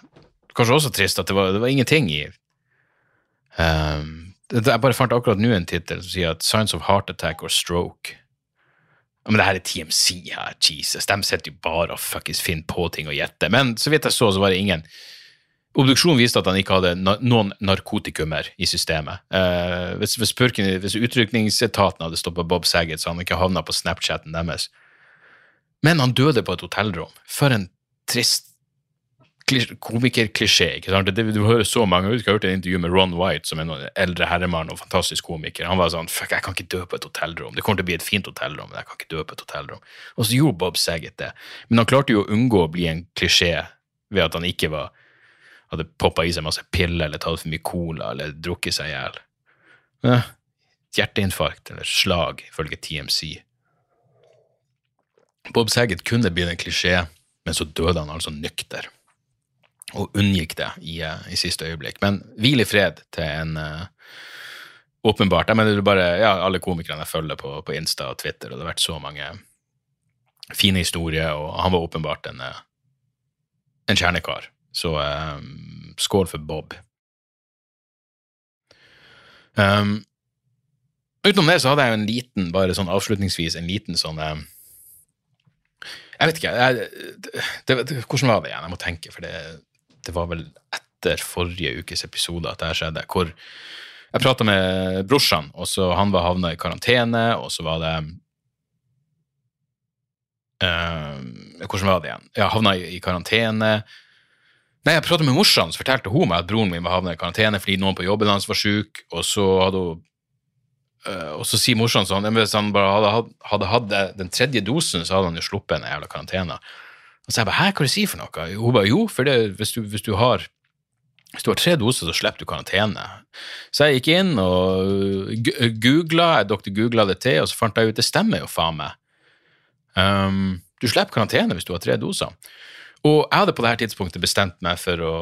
Speaker 1: kanskje også trist at det var, det var ingenting i um, Jeg bare fant akkurat nå en tittel som sier at 'Signs of heart attack or stroke'. Men det her er TMC her, Jesus. De sitter jo bare og fuckings finner på ting og gjetter. Men så vidt jeg så, så var det ingen Obduksjonen viste at han ikke hadde noen narkotikumer i systemet. Eh, hvis, hvis, hvis utrykningsetaten hadde stoppa Bob Saget, så han ikke havna på Snapchaten deres. Men han døde på et hotellrom. For en trist komikerklisjé. ikke sant? Du hører så mange, ut. Jeg har hørt et intervju med Ron White, som er en eldre herremann og fantastisk komiker. Han var sånn Fuck, jeg kan ikke dø på et hotellrom. Det kommer til å bli et fint hotellrom, men jeg kan ikke dø på et hotellrom. Og så gjorde Bob Saget det. Men han klarte jo å unngå å bli en klisjé ved at han ikke var hadde poppa i seg masse piller eller tatt for mye cola eller drukket seg i hjel. Ja, hjerteinfarkt eller slag, ifølge TMC. Bob Saget kunne blitt en klisjé, men så døde han altså nykter og unngikk det i, eh, i, siste øyeblikk. Men hvil i fred til en uh, åpenbart Jeg mener er bare ja, alle komikerne jeg følger på, på, Insta og Twitter, og det har vært så mange fine historier, og han var åpenbart en, uh, en kjernekar. Så uh, skål for Bob. Um, utenom det så hadde jeg en liten, bare sånn avslutningsvis, en liten sånn Jeg vet ikke. Jeg, det, det, hvordan var det igjen? Jeg må tenke, for det det var vel etter forrige ukes episode at det her skjedde, hvor jeg prata med brorsan, og så han var havna i karantene, og så var det uh, Hvordan var det igjen? Ja, havna i, i karantene. Nei, jeg prata med morsan, så fortalte hun meg at broren min var havna i karantene fordi noen på jobben hans var sjuk, og så hadde hun uh, og så sier morsan sånn Hvis han bare hadde hatt den tredje dosen, så hadde han jo sluppet en jævla karantene. Og så jeg bare 'hæ, hva er det du sier for noe?' Hun bare 'jo, for det, hvis, du, hvis, du har, hvis du har tre doser, så slipper du karantene'. Så jeg gikk inn og googla, jeg doktor googla det til, og så fant jeg ut det stemmer jo faen meg. Um, du slipper karantene hvis du har tre doser. Og jeg hadde på dette tidspunktet bestemt meg for å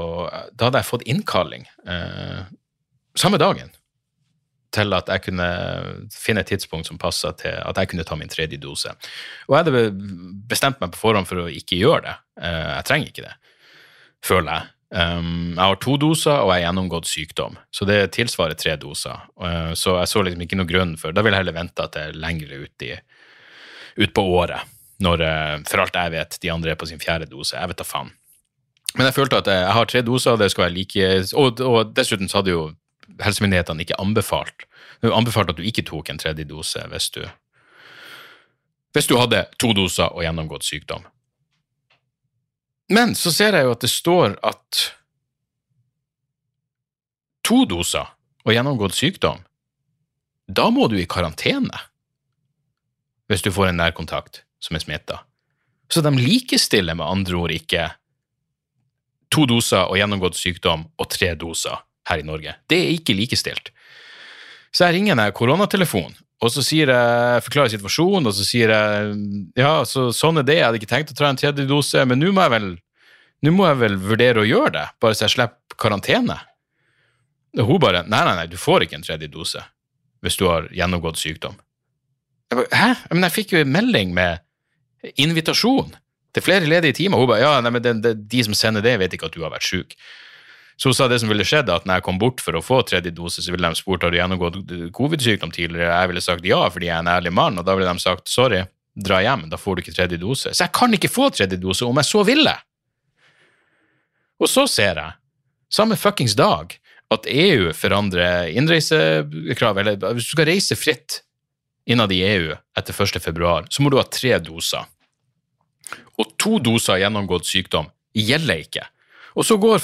Speaker 1: Da hadde jeg fått innkalling eh, samme dagen til at jeg kunne finne et tidspunkt som passa til at jeg kunne ta min tredje dose. Og jeg hadde bestemt meg på forhånd for å ikke gjøre det. Eh, jeg trenger ikke det, føler jeg. Um, jeg har to doser, og jeg har gjennomgått sykdom, så det tilsvarer tre doser. Uh, så jeg så liksom ikke noe grunn for Da vil jeg heller vente til lengre ut, i, ut på året, når uh, for alt jeg vet, de andre er på sin fjerde dose. Jeg vet da faen. Men jeg følte at jeg har tre doser, det skal være like Og, og dessuten så hadde jo helsemyndighetene ikke anbefalt. Det er at du ikke tok en tredje dose hvis du, hvis du hadde to doser og gjennomgått sykdom. Men så ser jeg jo at det står at to doser og gjennomgått sykdom, da må du i karantene hvis du får en nærkontakt som er smitta. Så de likestiller med andre ord ikke to doser og gjennomgått sykdom og tre doser her i Norge. Det er ikke likestilt. Så jeg ringer en koronatelefon, og så sier jeg, forklarer situasjonen, og så sier jeg ja, så sånn er det, jeg hadde ikke tenkt å ta en tredje dose, men nå må jeg vel nå må jeg vel vurdere å gjøre det, bare så jeg slipper karantene. Og hun bare nei, nei, nei, du får ikke en tredje dose hvis du har gjennomgått sykdom. Jeg bare, Hæ? Men jeg fikk jo en melding med invitasjon til flere ledige timer. Hun bare ja, nei, men de, de, de som sender det, vet ikke at du har vært syk. Så hun sa det som ville skjedd, at når jeg kom bort for å få tredje dose, så ville de spurt har du gjennomgått covid-sykdom tidligere. Jeg ville sagt ja, fordi jeg er en ærlig mann, og da ville de sagt sorry, dra hjem, da får du ikke tredje dose. Så jeg kan ikke få tredje dose om jeg så ville! Og så ser jeg, samme fuckings dag, at EU forandrer innreisekrav, eller hvis du skal reise fritt innad i EU etter 1. februar, så må du ha tre doser. Og to doser gjennomgått sykdom gjelder ikke. Og så går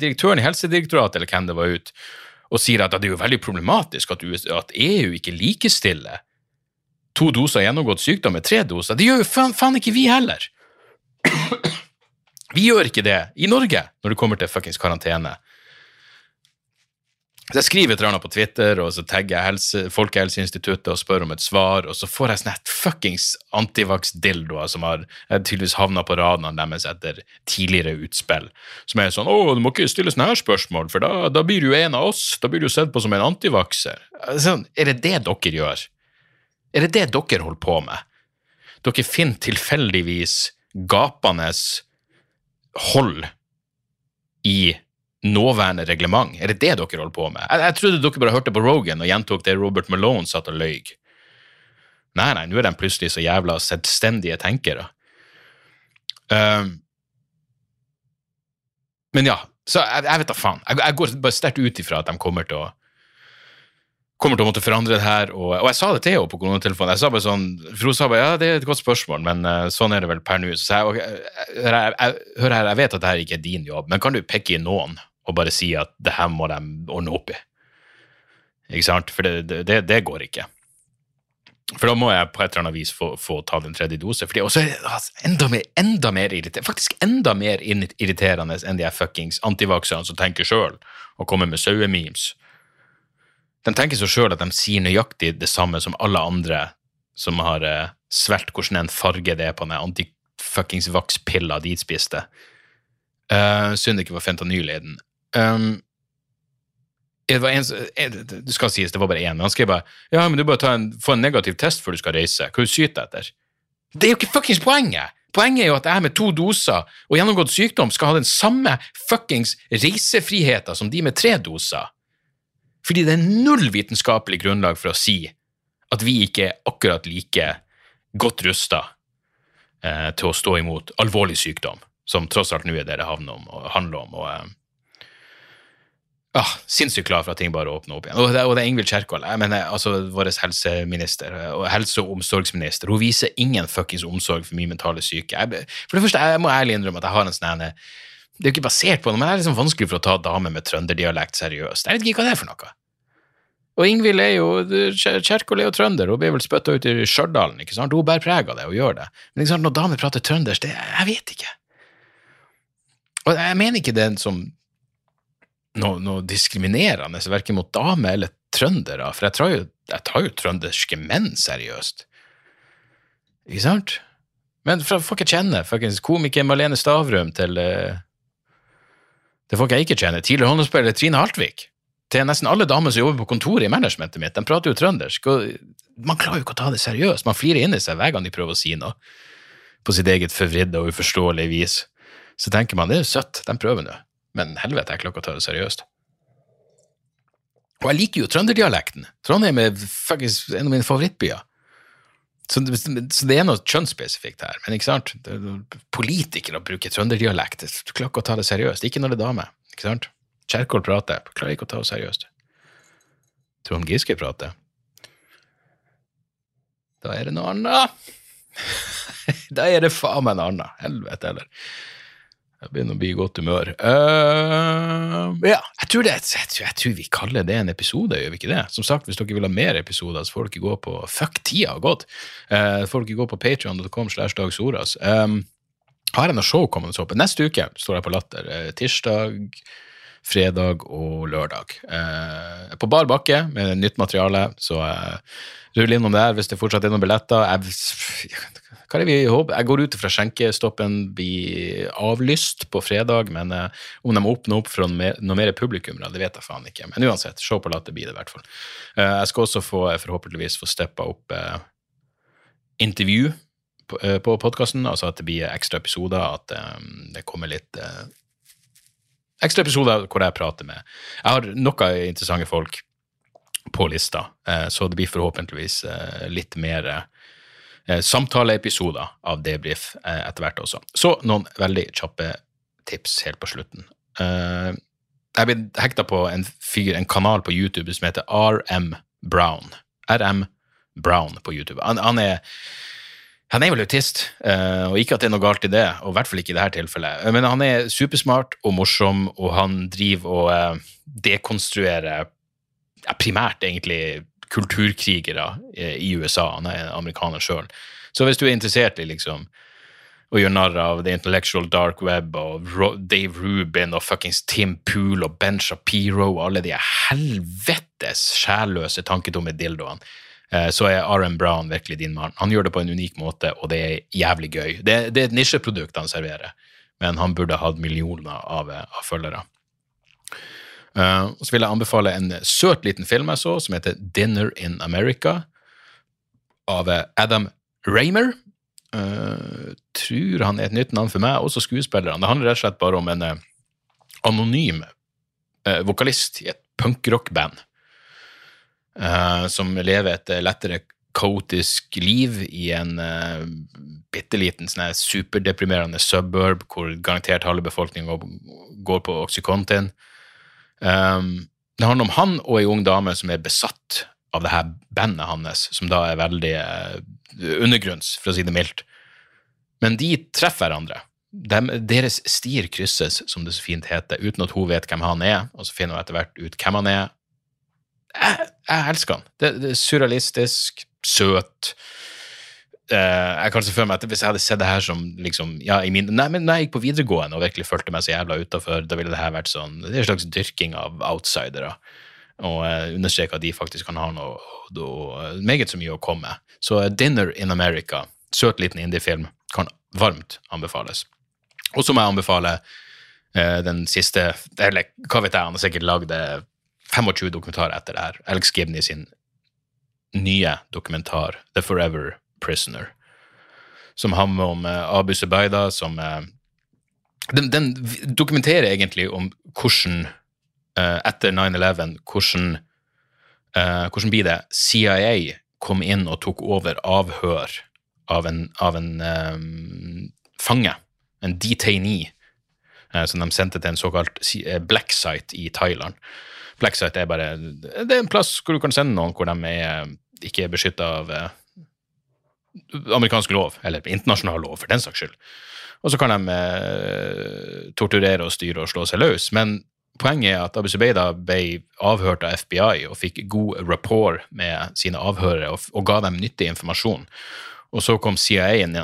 Speaker 1: direktøren i Helsedirektoratet eller hvem det var ut, og sier at det er jo veldig problematisk at, EU ikke likestiller to doser gjennomgått sykdom med tre doser. Det gjør jo faen, faen ikke vi heller. Vi gjør ikke det i Norge når det kommer til fuckings karantene. Så jeg skriver et eller annet på Twitter, og så tagger jeg helse, Folkehelseinstituttet og spør om et svar, og så får jeg sånn et fuckings antivax-dildoer som har tydeligvis havna på radene deres etter tidligere utspill, som er sånn 'Å, du må ikke stille sånne her spørsmål, for da, da blir du en av oss. Da blir du sett på som en antivakser.' Sånn, er det det dere gjør? Er det det dere holder på med? Dere finner tilfeldigvis gapende hold i nåværende reglement? Er det det dere holder på med? Jeg, jeg trodde dere bare hørte på Rogan og gjentok det Robert Malone satt og løy. Nei, nei, nå er de plutselig så jævla selvstendige tenkere. Um, men ja, Så jeg, jeg vet da faen. Jeg, jeg går bare sterkt ut ifra at de kommer til å kommer til å måtte forandre det her. Og, og jeg sa det til henne på koronatelefonen. Jeg sa bare sånn, for Hun sa bare ja, det er et godt spørsmål, men uh, sånn er det vel per nå. Så sa jeg, okay, hør, her, jeg, vet at dette ikke er din jobb, men kan du pekke i noen og bare si at det her må de ordne opp i? Ikke sant? For det, det, det går ikke. For da må jeg på et eller annet vis få, få ta den tredje dose. For det er også altså, enda mer, enda mer irriterende, faktisk enda mer irriterende enn de fuckings antivakserne som tenker sjøl og kommer med sauememes. De tenker så sjøl at de sier nøyaktig det samme som alle andre som har eh, svelget hvordan en farge det er på den antifuckings-vakspilla de spiste. Uh, synd det ikke var fentanyl i den. Um, en, det skal sies, det var bare én, han skrev bare ja, men du bare en, få en negativ test før du skal reise. Hva du syter etter? Det er jo ikke fuckings poenget! Poenget er jo at jeg med to doser og gjennomgått sykdom skal ha den samme fuckings reisefriheten som de med tre doser. Fordi det er null vitenskapelig grunnlag for å si at vi ikke er akkurat like godt rusta eh, til å stå imot alvorlig sykdom, som tross alt nå er det det handler om. Og, handler om, og eh, ah, Sinnssykt klar for at ting bare åpner opp igjen. Og det, og det er Ingvild Kjerkol, jeg mener, altså vår helseminister og helse- og omsorgsminister. Hun viser ingen fuckings omsorg for min mentale syke. Jeg, for det første, jeg må ærlig innrømme at jeg har en sånn ene det er jo ikke basert på noe, men det er liksom vanskelig for å ta damer med trønderdialekt seriøst. Jeg vet ikke hva det er for noe. Og Ingvild er jo Kjerkol er jo trønder, hun blir vel spytta ut i Stjørdal. ikke sant? Hun bærer preg av det og gjør det. Men sant, når damer prater trøndersk, det Jeg vet ikke. Og jeg mener ikke det som noe, noe diskriminerende, verken mot damer eller trøndere, for jeg tar jo, jeg tar jo trønderske menn seriøst. Ikke sant? Men fra folk jeg kjenner, fuckings komiker Malene Stavrum til uh, til folk jeg ikke kjenner. Tidligere håndballspiller Trine Haltvik. Til nesten alle damer som jobber på kontoret i managementet mitt. De prater jo trøndersk. og Man klarer jo ikke å ta det seriøst. Man flirer inni seg hver gang de prøver å si noe på sitt eget forvridde og uforståelige vis. Så tenker man det er søtt, de prøver nå. Men helvete, jeg klarer ikke å ta det seriøst. Og jeg liker jo trønderdialekten. Trondheim er faktisk en av mine favorittbyer. Så, så, det er noe kjønnsspesifikt her. Men ikke sant? politikere bruker trønderdialekt. Du klarer ikke å ta det seriøst. Ikke når det er dame. ikke sant? Kjerkol prater. Klarer ikke å ta det seriøst. Trond Giske prater. Da er det noe annet. (laughs) da er det faen meg noe annet. Helvete heller. Jeg begynner å bli i godt humør. Uh, ja, jeg tror, det, jeg, tror, jeg tror, vi kaller det en episode, gjør vi ikke det? Som sagt, hvis dere vil ha mer episoder, så får dere gå på Fuck, tida har gått! Uh, får dere gå på patreon.com slash dagsoras. Um, har jeg noe show kommende opp? Neste uke står jeg på Latter. Uh, tirsdag, fredag og lørdag. Eh, på bar bakke med nytt materiale, så eh, rull innom der hvis det fortsatt er noen billetter. Jeg, hva er det vi håper? Jeg går ut fra skjenkestoppen blir avlyst på fredag, men eh, om de åpner opp for noe, noe mer publikum, det vet jeg faen ikke. Men uansett, show på latter blir det i hvert fall. Eh, jeg skal også få, forhåpentligvis få steppa opp eh, intervju på, eh, på podkasten, altså at det blir ekstra episoder, at eh, det kommer litt eh, ekstra episoder hvor jeg prater med Jeg har noen interessante folk på lista, så det blir forhåpentligvis litt mer eh, samtaleepisoder av debrief eh, etter hvert også. Så noen veldig kjappe tips helt på slutten. Eh, jeg ble hekta på en fyr, en kanal på YouTube som heter RM Brown. RM Brown på YouTube. Han, han er han er vel autist, uh, og ikke at det er noe galt i det, og i hvert fall ikke i dette tilfellet. Men han er supersmart og morsom, og han driver og uh, dekonstruerer primært egentlig kulturkrigere i USA. Han er amerikaner sjøl. Så hvis du er interessert i liksom å gjøre narr av The Intellectual Dark Web og Dave Rubin og fuckings Tim Pool og Ben Shapiro og alle de helvetes sjælløse tanketomme dildoene, eh, så er R.M. Brown virkelig din mann. Han gjør det på en unik måte, og det er jævlig gøy. Det, det er et nisjeprodukt han serverer, men han burde hatt millioner av, av følgere. Uh, så vil jeg anbefale en søt liten film jeg så, som heter Dinner in America, av Adam Raymer. Uh, tror han er et nytt navn for meg, også skuespillerne. Det handler rett og slett bare om en uh, anonym vokalist i et punkrockband som lever et lettere kaotisk liv i en uh, bitte liten sånn superdeprimerende suburb hvor garantert halve befolkninga går på Oxycontin. Um, det handler om han og ei ung dame som er besatt av det her bandet hans, som da er veldig uh, undergrunns, for å si det mildt. Men de treffer hverandre. De, deres stier krysses, som det så fint heter, uten at hun vet hvem han er, og så finner hun etter hvert ut hvem han er. Jeg, jeg elsker den. Det, det er surrealistisk, søt. Uh, jeg kan se for meg at Hvis jeg hadde sett det her som liksom, ja, i min, nei, men Når jeg gikk på videregående og virkelig følte meg så jævla utafor, da ville det her vært sånn, det er en slags dyrking av outsidere. Og uh, understreke at de faktisk kan ha noe, noe meget så mye å komme med. Så uh, Dinner in America, søt liten indiefilm, kan varmt anbefales. Og så må jeg anbefale uh, den siste Eller hva vet jeg, han har sikkert lagd 25 dokumentarer etter det her. Alex Gibney sin nye dokumentar, The Forever Prisoner, som handler om uh, Abu Zubayda, som uh, den, den, dokumenterer egentlig om hvordan, uh, etter 9-11, hvordan hvordan blir det CIA kom inn og tok over avhør av en, av en um, fange, en detainee, som de sendte til en såkalt black site i Thailand. Site er bare det er en plass hvor du kan sende noen hvor de er, ikke er beskytta av amerikansk lov, eller internasjonal lov, for den saks skyld. Og så kan de eh, torturere og styre og slå seg løs. Men poenget er at Abu Zubeida ble avhørt av FBI og fikk god rapport med sine avhørere og, og ga dem nyttig informasjon. Og så kom CIA inn,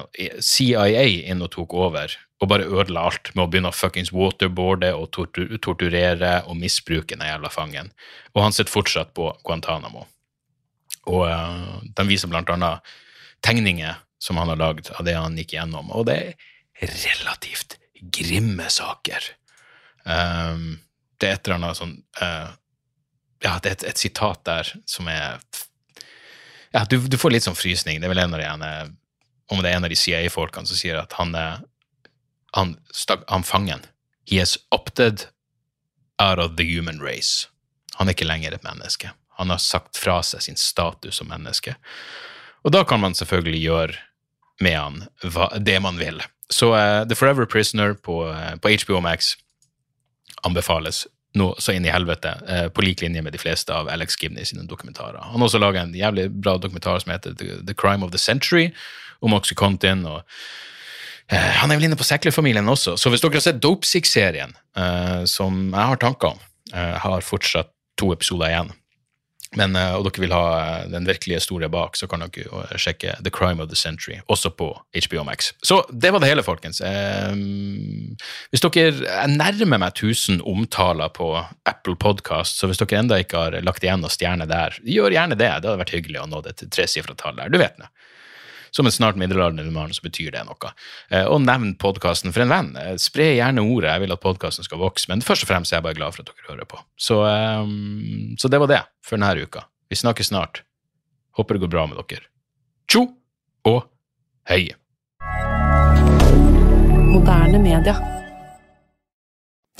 Speaker 1: CIA inn og tok over og bare ødela alt med å begynne å fuckings waterboarde og tortur torturere og misbruke den jævla fangen. Og han sitter fortsatt på Guantánamo. Og uh, de viser blant annet tegninger som han har lagd av det han gikk gjennom, og det er relativt grimme saker. Um, det er et eller annet sånn uh, Ja, det er et, et, sitat der som er Ja, du, du, får litt sånn frysning. Det er vel en av de ene Om det er en av de CIA-folkene som sier at han er han, han fangen He has opted out of the human race. Han er ikke lenger et menneske. Han har sagt fra seg sin status som menneske. Og da kan man selvfølgelig gjøre med han det man vil. Så uh, The Forever Prisoner på, uh, på, HBO Max anbefales nå så inn i helvete, eh, på lik linje med de fleste av Alex Gibney sine dokumentarer. Han har også laga en jævlig bra dokumentar som heter The, Crime of the Century, om Oxycontin. og han er vel inne på Sekler-familien også, så hvis dere har sett Dopesick-serien, som jeg har tanker om, har fortsatt to episoder igjen men, eh, og dere vil ha eh, den virkelige store bak, så kan dere eh, sjekke The Crime of the Century, også på HBO Max. Så det var det hele, folkens. hvis dere nærmer meg 1000 omtaler på Apple Podcast, så hvis dere ennå ikke har lagt igjen noen stjerne der, gjør gjerne det. Det hadde vært hyggelig å nå det til tresifra tall der. Du vet det som en snart middelaldrende mann, så betyr det noe. Eh, og nevn podkasten for en venn. Eh, spre gjerne ordet, jeg vil at podkasten skal vokse, men først og fremst er jeg bare glad for at dere hører på. Så, um, så det var det for denne uka. Vi snakkes snart. Håper det går bra med dere. Tjo og hei!
Speaker 2: Moderne media.